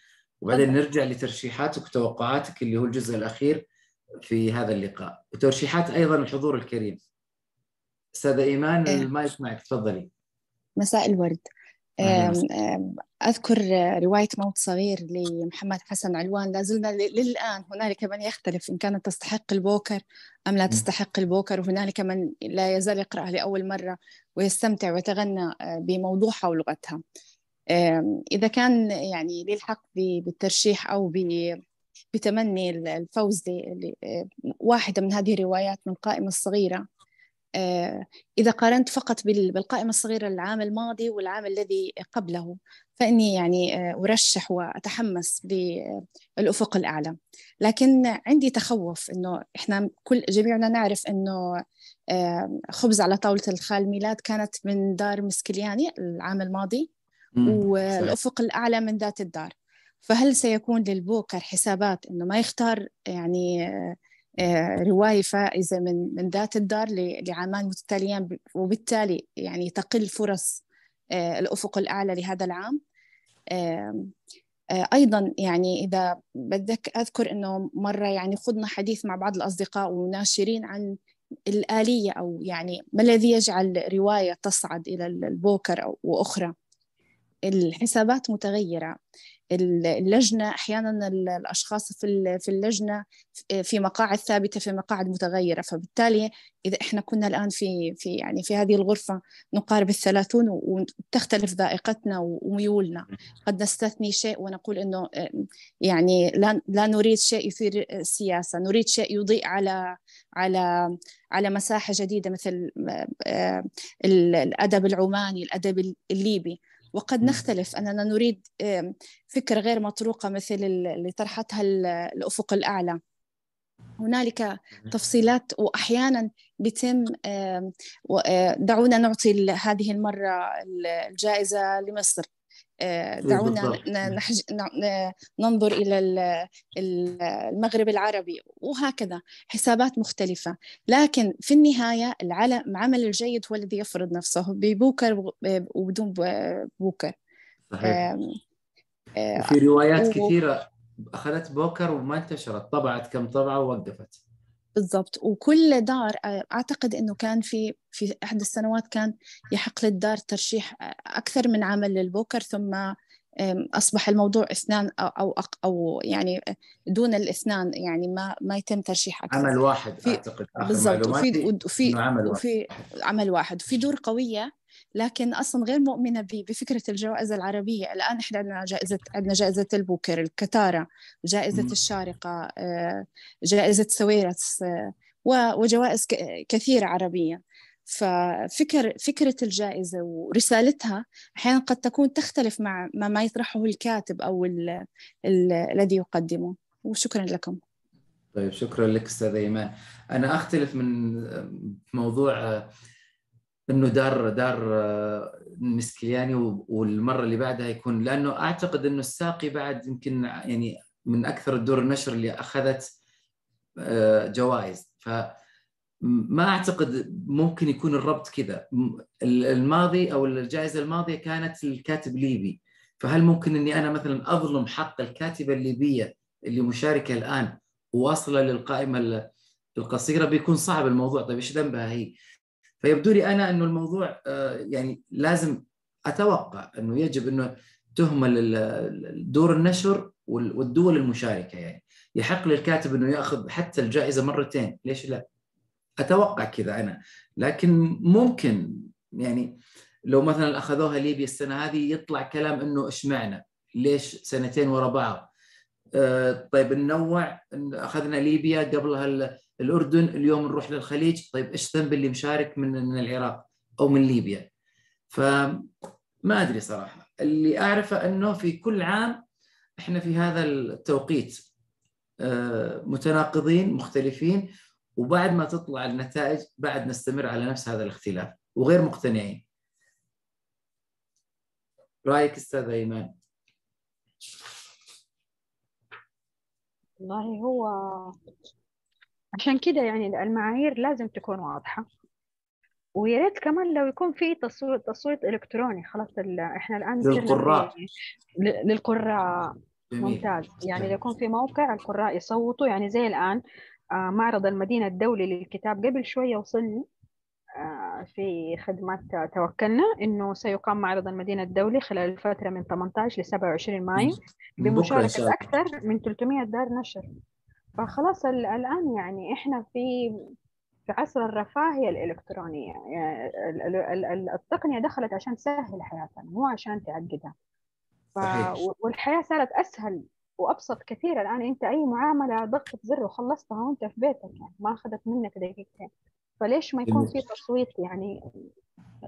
وبعدين نرجع لترشيحاتك وتوقعاتك اللي هو الجزء الأخير في هذا اللقاء. وترشيحات أيضا الحضور الكريم. أستاذة إيمان إيه. المايك معك تفضلي. مساء الورد. أذكر رواية موت صغير لمحمد حسن علوان. لا زلنا للآن. هنالك من يختلف إن كانت تستحق البوكر أم لا تستحق البوكر. وهنالك من لا يزال يقرأها لأول مرة ويستمتع ويتغنى آه، بموضوعها ولغتها إذا كان يعني لي الحق بالترشيح أو بتمني الفوز لواحدة من هذه الروايات من القائمة الصغيرة آه، إذا قارنت فقط بالقائمة الصغيرة العام الماضي والعام الذي قبله فإني يعني آه، أرشح وأتحمس للأفق الأعلى. لكن عندي تخوف إنه إحنا كل جميعنا نعرف إنه آه، خبز على طاولة الخال ميلاد كانت من دار مسكلياني العام الماضي والأفق الأعلى من ذات الدار. فهل سيكون للبوكر حسابات إنه ما يختار يعني آه، رواية فائزة من من ذات الدار لعامان متتاليان وبالتالي يعني تقل فرص آه، الأفق الأعلى لهذا العام. آه، أيضا يعني إذا بدك أذكر أنه مرة يعني خضنا حديث مع بعض الأصدقاء وناشرين عن الآلية أو يعني ما الذي يجعل رواية تصعد إلى البوكر أو وأخرى. الحسابات متغيرة. اللجنة أحيانا الأشخاص في في اللجنة في مقاعد ثابتة في مقاعد متغيرة. فبالتالي إذا إحنا كنا الآن في في يعني في هذه الغرفة نقارب الثلاثون وتختلف ذائقتنا وميولنا. قد نستثني شيء ونقول إنه يعني لا لا نريد شيء يثير السياسة. نريد شيء يضيء على على على مساحة جديدة مثل الأدب العماني الأدب الليبي. وقد نختلف. أننا نريد فكرة غير مطروقة مثل اللي طرحتها الأفق الأعلى. هنالك تفصيلات وأحيانا بيتم دعونا نعطي هذه المرة الجائزة لمصر. آه، دعونا نحج... ننظر إلى المغرب العربي وهكذا حسابات مختلفة. لكن في النهاية العمل الجيد هو الذي يفرض نفسه ببوكر وبدون بوكر. صحيح. في روايات و... كثيرة أخذت بوكر وما انتشرت طبعت كم طبعة ووقفت. بالضبط. وكل دار أعتقد إنه كان في في احد السنوات كان يحق للدار ترشيح أكثر من عمل للبوكر ثم أصبح الموضوع إثنان أو أو أو يعني دون الإثنان يعني ما ما يتم ترشيح أكثر. عمل واحد في أعتقد بالضبط. وفي وفي عمل وفي عمل واحد. وفي دور قوية لكن أصلا غير مؤمنة بفكرة الجوائز العربية. الآن إحنا عندنا جائزة عندنا جائزة البوكر الكتارة جائزة م. الشارقة آه، جائزة سويرس آه، وجوائز كثيرة عربية. ففكر فكرة الجائزة ورسالتها أحيانا قد تكون تختلف مع ما, ما يطرحه الكاتب أو ال ال الذي يقدمه. وشكرا لكم. طيب شكرا لك أستاذ إيمان. أنا أختلف من موضوع إنه دار دار مسكلياني والمرة اللي بعدها يكون لأنه أعتقد إنه الساقي بعد يمكن يعني من أكثر الدور النشر اللي أخذت جوائز. ف ما أعتقد ممكن يكون الربط كذا. الماضي أو الجائزة الماضية كانت الكاتب ليبي. فهل ممكن إني أنا مثلا أظلم حق الكاتبة الليبية اللي مشاركة الآن وواصلة للقائمة القصيرة؟ بيكون صعب الموضوع. طيب إيش ذنبها هي؟ فيبدو لي أنا أنه الموضوع آه، يعني لازم أتوقع أنه يجب أنه تهمل دور النشر والدول المشاركة يعني. يحق للكاتب أنه يأخذ حتى الجائزة مرتين. ليش لا؟ أتوقع كذا أنا. لكن ممكن يعني لو مثلا أخذوها ليبيا السنة هذه يطلع كلام أنه إشمعنا. ليش سنتين ورا بعض؟ آه، طيب ننوع أخذنا ليبيا قبلها الأردن اليوم نروح للخليج. طيب إيش ذنب اللي مشارك من من العراق أو من ليبيا؟ فما أدري صراحة. اللي أعرفه إنه في كل عام إحنا في هذا التوقيت آه، متناقضين مختلفين وبعد ما تطلع النتائج بعد نستمر على نفس هذا الاختلاف وغير مقتنعين. رأيك أستاذ ايمان والله هو عشان كده يعني المعايير لازم تكون واضحة. ويا ريت كمان لو يكون في تصويت تصويت إلكتروني. خلاص إحنا الآن للقراء. للقراء. ممتاز. يعني لو يكون في موقع القراء يصوتوا يعني زي الآن آه، معرض المدينة الدولي للكتاب. قبل شوية وصلني آه، في خدمات توكلنا إنه سيقام معرض المدينة الدولي خلال الفترة من 18 ل 27 مايو بمشاركة أكثر من 300 دار نشر. فخلاص الآن يعني إحنا في في عصر الرفاهيه الإلكترونية يعني التقنية دخلت عشان تسهل حياتنا مو عشان تعقدها. ف... والحياة صارت أسهل وأبسط كثير. الآن أنت أي معاملة ضغطه زر وخلصتها وأنت في بيتك يعني ما أخذت منك دقيقتين. فليش ما يكون في تصويت يعني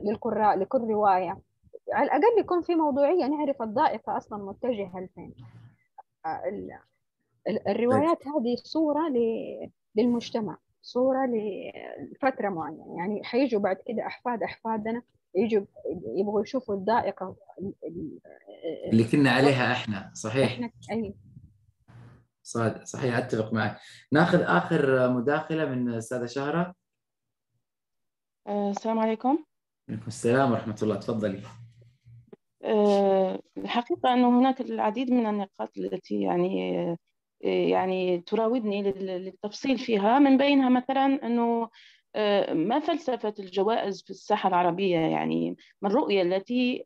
للقراء لكل رواية؟ على الأقل يكون في موضوعية نعرف الضائقة أصلا متجهة لفين. الروايات هذه صورة للمجتمع صورة لفترة معينة يعني حيجوا بعد كده أحفاد أحفادنا يجوا يبغوا يشوفوا الضائقة اللي كنا عليها إحنا صحيح؟ إحنا أي. صحيح أتفق معك. ناخذ آخر مداخلة من أستاذة شهرة. آه، السلام عليكم. عليكم السلام ورحمة الله تفضلي. آه، الحقيقة أنه هناك العديد من النقاط التي يعني يعني تراودني للتفصيل فيها من بينها مثلا أنه ما فلسفة الجوائز في الساحة العربية يعني ما الرؤية التي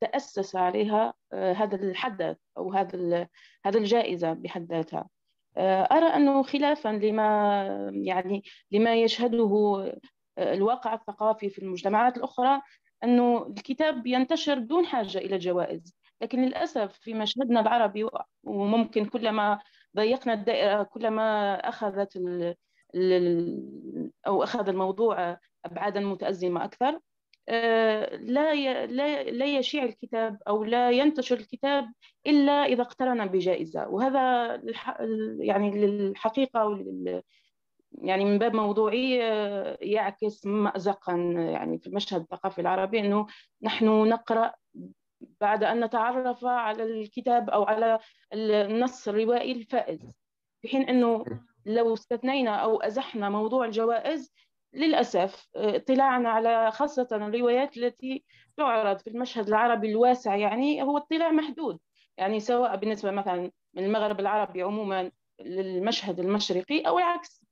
تأسس عليها هذا الحدث أو هذا هذا الجائزة بحد ذاتها؟ أرى أنه خلافا لما يعني لما يشهده الواقع الثقافي في المجتمعات الأخرى أنه الكتاب ينتشر بدون حاجة إلى جوائز لكن للأسف في مشهدنا العربي وممكن كلما ضيقنا الدائرة كلما أخذت أو أخذ الموضوع أبعادا متأزمة أكثر آه، لا لا لا يشيع الكتاب أو لا ينتشر الكتاب إلا إذا اقترن بجائزة. وهذا يعني للحقيقة يعني من باب موضوعي آه، يعكس مأزقا يعني في المشهد الثقافي العربي أنه نحن نقرأ بعد أن نتعرف على الكتاب أو على النص الروائي الفائز في حين أنه لو استثنينا أو أزحنا موضوع الجوائز للأسف آه، اطلاعنا على خاصة الروايات التي تعرض في المشهد العربي الواسع يعني هو اطلاع محدود. يعني سواء بالنسبة مثلا من المغرب العربي عموما للمشهد المشرقي أو العكس.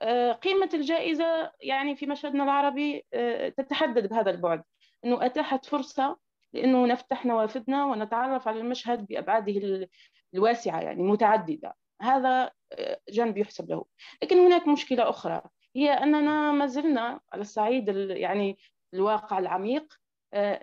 آه، قيمة الجائزة يعني في مشهدنا العربي آه، تتحدد بهذا البعد أنه أتاحت فرصة لأنه نفتح نوافذنا ونتعرف على المشهد بأبعاده الواسعة يعني متعددة. هذا آه، جانب يحسب له. لكن هناك مشكلة أخرى. هي أننا ما زلنا على الصعيد يعني الواقع العميق.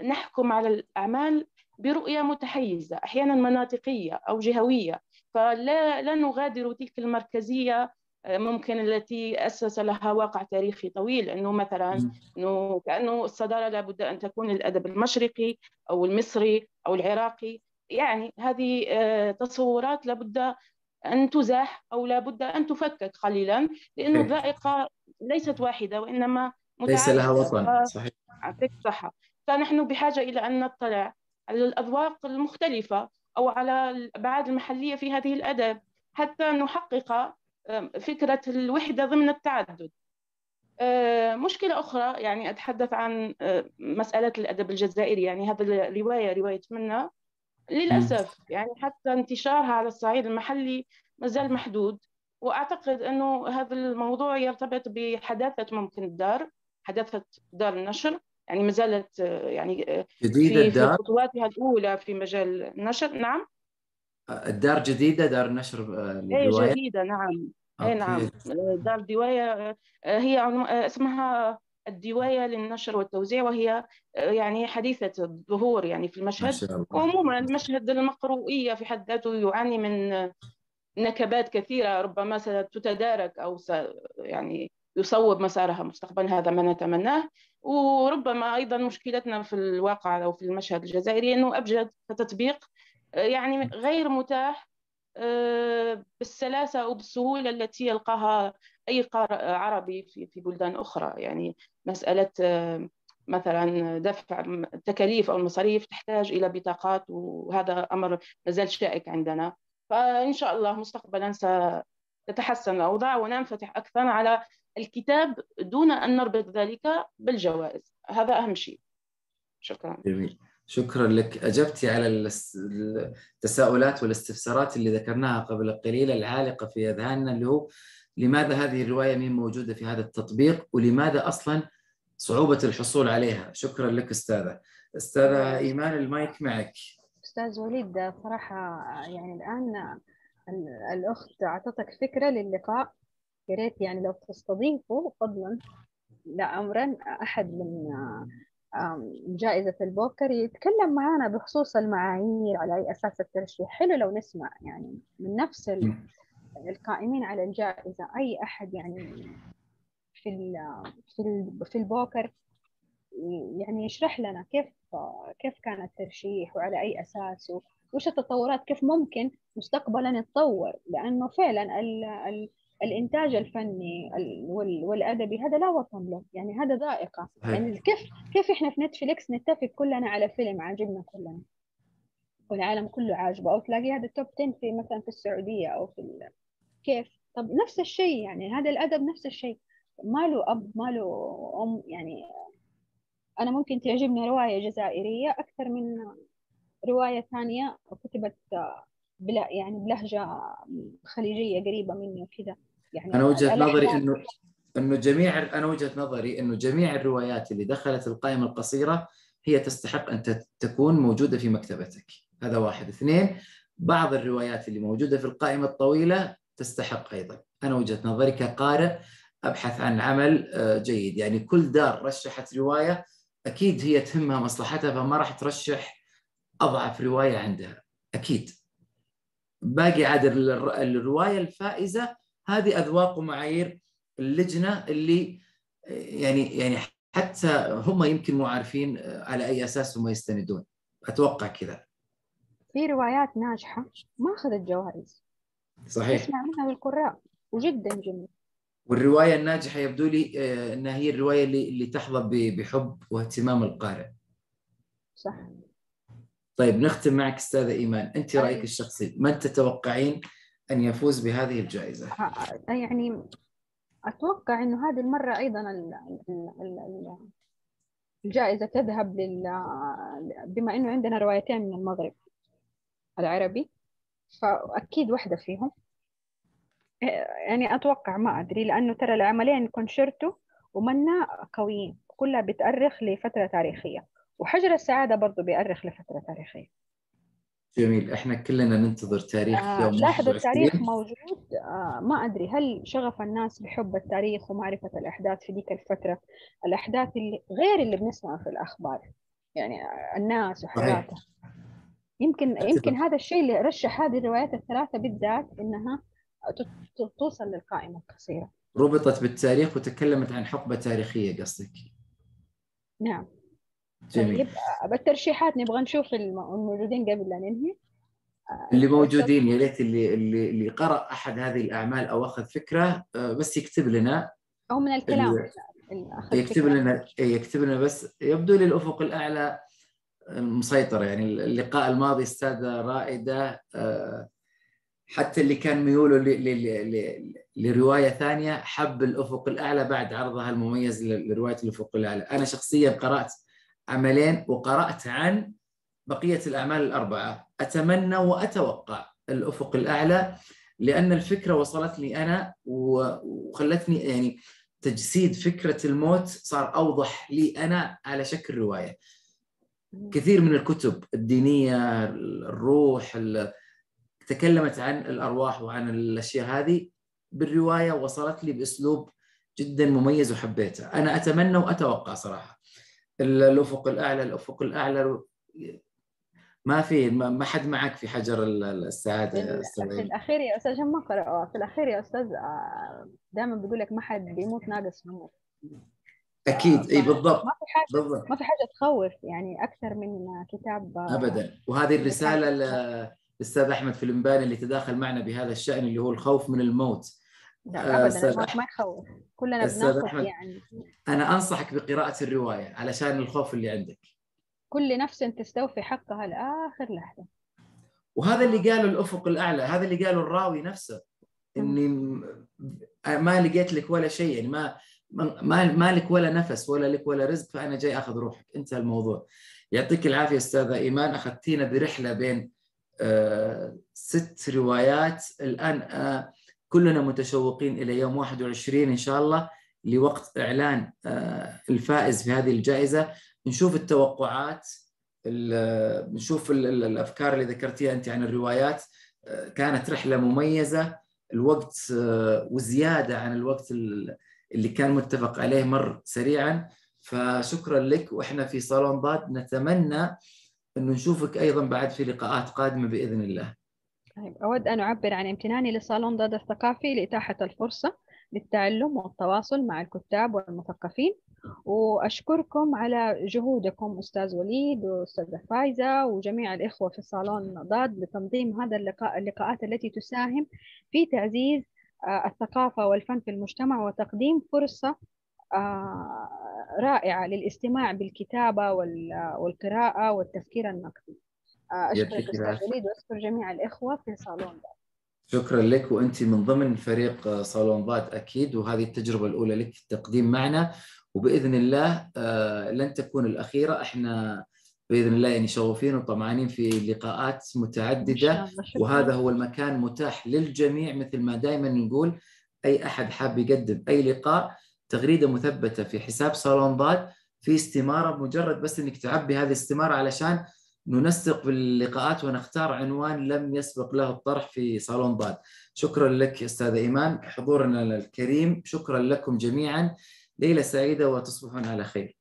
نحكم على الأعمال برؤية متحيزة أحيانا مناطقية أو جهوية. فلا لا نغادر تلك المركزية ممكن التي أسس لها واقع تاريخي طويل أنه مثلا أنه كأنه الصدارة لابد أن تكون للأدب المشرقي أو المصري أو العراقي. يعني هذه آه، تصورات لابد أن تزاح أو لابد أن تفكك قليلا لأنه الذائقة ليست واحدة وإنما ليس لها وطن. صحيح. يعطيك الصحة فنحن بحاجة إلى أن نطلع على الأذواق المختلفة أو على الأبعاد المحلية في هذه الأدب حتى نحقق فكرة الوحدة ضمن التعدد. آه، مشكلة أخرى يعني أتحدث عن آه، مسألة الأدب الجزائري يعني هذا الرواية رواية منا للأسف يعني حتى انتشارها على الصعيد المحلي مازال محدود. وأعتقد أنه هذا الموضوع يرتبط بحداثة ممكن الدار حدثت دار النشر. يعني ما زالت يعني جديدة في, الدار؟ في خطواتها الأولى في مجال النشر. نعم. الدار جديدة دار نشر إيه للرواية؟ جديدة نعم. أوكي. نعم. دار دواية هي عنو- اسمها الدواية للنشر والتوزيع وهي يعني حديثة الظهور يعني في المشهد. وعموما المشهد المقروئية في حد ذاته يعاني من نكبات كثيرة ربما ستتدارك أو س يعني يصوب مسارها مستقبلا هذا ما نتمناه. وربما أيضا مشكلتنا في الواقع أو في المشهد الجزائري أنه أبجد كتطبيق آه، يعني غير متاح آه، بالسلاسة أو بالسهولة التي يلقاها أي قارئ عربي في في بلدان أخرى. يعني مسألة آه، مثلا دفع التكاليف أو المصاريف تحتاج إلى بطاقات وهذا أمر مازال شائك عندنا. فإن شاء الله مستقبلا ستتحسن الأوضاع وننفتح أكثر على الكتاب دون أن نربط ذلك بالجوائز. هذا أهم شيء. شكرا. جميل. شكرا لك. أجبتي على التساؤلات والاستفسارات اللي ذكرناها قبل قليل العالقة في أذهاننا اللي هو لماذا هذه الرواية مين موجودة في هذا التطبيق ولماذا أصلا صعوبة الحصول عليها؟ شكرا لك أستاذة. أستاذة إيمان المايك معك. أستاذ وليد صراحة يعني الآن ال- الأخت أعطتك فكرة للقاء. يا ريت يعني لو تستضيفوا فضلا. لا أمرا أحد من جائزة البوكر يتكلم معنا بخصوص المعايير على أي أساس الترشيح. حلو لو نسمع يعني من نفس ال- القائمين على الجائزة أي أحد يعني في في في البوكر يعني يشرح لنا كيف كيف كان الترشيح وعلى أي أساس وش التطورات كيف ممكن مستقبلا يتطور؟ لأنه فعلا ال ال الإنتاج الفني ال- وال- والأدبي هذا لا وطن له. يعني هذا صحيح. يعني كيف كيف إحنا في نتفليكس نتفق كلنا على فيلم عاجبنا كلنا؟ والعالم كله عاجبه. أو تلاقي هذا توب 10 في مثلا في السعودية أو في ال... كيف؟ طب نفس الشيء يعني هذا الأدب نفس الشيء. ما له أب ما له أم يعني أنا ممكن تعجبني رواية جزائرية أكثر من رواية ثانية كتبت بلا يعني بلهجة خليجية قريبة مني وكذا. يعني أنا وجهة الأحداث- نظري إنه إنه جميع أنا وجهة نظري إنه جميع الروايات اللي دخلت القائمة القصيرة هي تستحق أن تت- تكون موجودة في مكتبتك. هذا واحد. اثنين بعض الروايات اللي موجودة في القائمة الطويلة تستحق أيضا. أنا وجهة نظري كقارئ أبحث عن عمل آه، جيد. يعني كل دار رشحت رواية أكيد هي تهمها مصلحتها فما راح ترشح أضعف رواية عندها. أكيد. باقي عاد الر- الرواية الفائزة هذه أذواق ومعايير اللجنة اللي يعني يعني حتى هم يمكن مو عارفين على أي أساس هم يستندون. أتوقع كذا. في روايات ناجحة ما أخذت جوائز. صحيح. تسمع منها بالقراء وجدا جميل. والرواية الناجحة يبدو لي آه، أنها هي الرواية اللي اللي تحظى بحب واهتمام القارئ. صح. طيب نختم معك أستاذة إيمان. أنت طيب. رأيك الشخصي من تتوقعين أن يفوز بهذه الجائزة. يعني أتوقع إنه هذه المرة أيضا ال- ال- ال- ال- الجائزة تذهب لل بما إنه عندنا روايتين من المغرب العربي فأكيد واحدة فيهم. يعني أتوقع ما أدري لأنه ترى العملين كونشيرتو ومنا قويين كلها بتأرخ لفترة تاريخية وحجر السعادة برضو بيأرخ لفترة تاريخية. جميل. إحنا كلنا ننتظر تاريخ آه يوم لاحظ 21. التاريخ موجود. آه ما أدري هل شغف الناس بحب التاريخ ومعرفة الأحداث في ذيك الفترة؟ الأحداث اللي غير اللي بنسمعه في الأخبار يعني الناس وحياتها يمكن أتفق. يمكن هذا الشيء اللي رشح هذه الروايات الثلاثة بالذات ت- توصل للقائمة القصيرة ربطت بالتاريخ وتكلمت عن حقبة تاريخية قصدك؟ نعم. جميل. طيب آه، الترشيحات نبغى نشوف الم- الموجودين قبل لا ننهي. اللي موجودين يا ريت اللي اللي اللي قرأ أحد هذه الأعمال أو أخذ فكرة آه، بس يكتب لنا أو من الكلام يكتب فكرة. لنا إيه، يكتب لنا بس يبدو لي الأفق الأعلى مسيطرة يعني اللقاء الماضي أستاذة رائدة آه، حتى اللي كان ميوله ل- ل- ل- لرواية ثانية حب الأفق الأعلى بعد عرضها المميز ل- لرواية الأفق الأعلى. أنا شخصيا قرأت عملين وقرأت عن بقية الأعمال الأربعة. أتمنى وأتوقع الأفق الأعلى لأن الفكرة وصلتني أنا وخلتني يعني تجسيد فكرة الموت صار أوضح لي أنا على شكل رواية. كثير من الكتب الدينية الروح تكلمت عن الأرواح وعن الأشياء هذه بالرواية وصلت لي بأسلوب جدا مميز وحبيته. أنا أتمنى وأتوقع صراحة. الأفق الأعلى الأفق الأعلى. ما في ما حد معك في حجر السعادة في الأخير يا أستاذ ما قرأوا في الأخير يا أستاذ دائما بيقول لك ما حد بيموت ناقص عمر أكيد إي بالضبط ما في حاجة بالضبط. ما في حاجة تخوف يعني أكثر من كتاب آه، ابدا. وهذه الرسالة الاستاذ أحمد فلمباني اللي تداخل معنا بهذا الشأن اللي هو الخوف من الموت. لا ابدا. الموت ما يخوف. كلنا بناخذ يعني. أنا أنصحك بقراءة الرواية علشان الخوف اللي عندك. كل نفس تستوفي حقها لآخر لحظة. وهذا اللي قاله الأفق الأعلى هذا اللي قاله الراوي نفسه إني ما لقيت لك ولا شيء يعني ما ما ما لك ولا نفس ولا لك ولا رزق فأنا جاي أخذ روحك. انتهى الموضوع. يعطيك العافية أستاذة إيمان. أخذتينا برحلة بين آه ست روايات. الآن آه كلنا متشوقين إلى يوم 21 إن شاء الله لوقت إعلان آه الفائز في هذه الجائزة. نشوف التوقعات نشوف الأفكار اللي ذكرتيها أنت عن الروايات. آه، كانت رحلة مميزة الوقت آه، وزيادة عن الوقت اللي كان متفق عليه مر سريعا. فشكرا لك وإحنا في صالون ضاد نتمنى إنه نشوفك أيضا بعد في لقاءات قادمة بإذن الله. طيب أود أن أعبر عن امتناني لصالون ضاد الثقافي لإتاحة الفرصة للتعلم والتواصل مع الكتاب والمثقفين. وأشكركم على جهودكم أستاذ وليد وأستاذة فايزة وجميع الإخوة في صالون ضاد لتنظيم هذا اللقاء اللقاءات التي تساهم في تعزيز آه، الثقافة والفن في المجتمع وتقديم فرصة آه، رائعة للاستماع بالكتابة والقراءة والتفكير النقدي. أشكرك أستاذ وليد وأشكر جميع الإخوة في صالون ضاد شكرا لك وأنت من ضمن فريق صالون ضاد أكيد وهذه التجربة الأولى لك في التقديم معنا. وبإذن الله آه، لن تكون الأخيرة. إحنا بإذن الله يعني شغوفين وطمعانين في لقاءات متعددة. وهذا هو المكان متاح للجميع مثل ما دائما نقول أي أحد حاب يقدم أي لقاء تغريدة مثبتة في حساب صالون ضاد في استمارة مجرد بس إنك تعبي هذه الاستمارة علشان ننسق في اللقاءات ونختار عنوان لم يسبق له الطرح في صالون ضاد. شكرا لك أستاذ إيمان حضورنا الكريم شكرا لكم جميعا. ليله سعيدة وتصبحون على خير.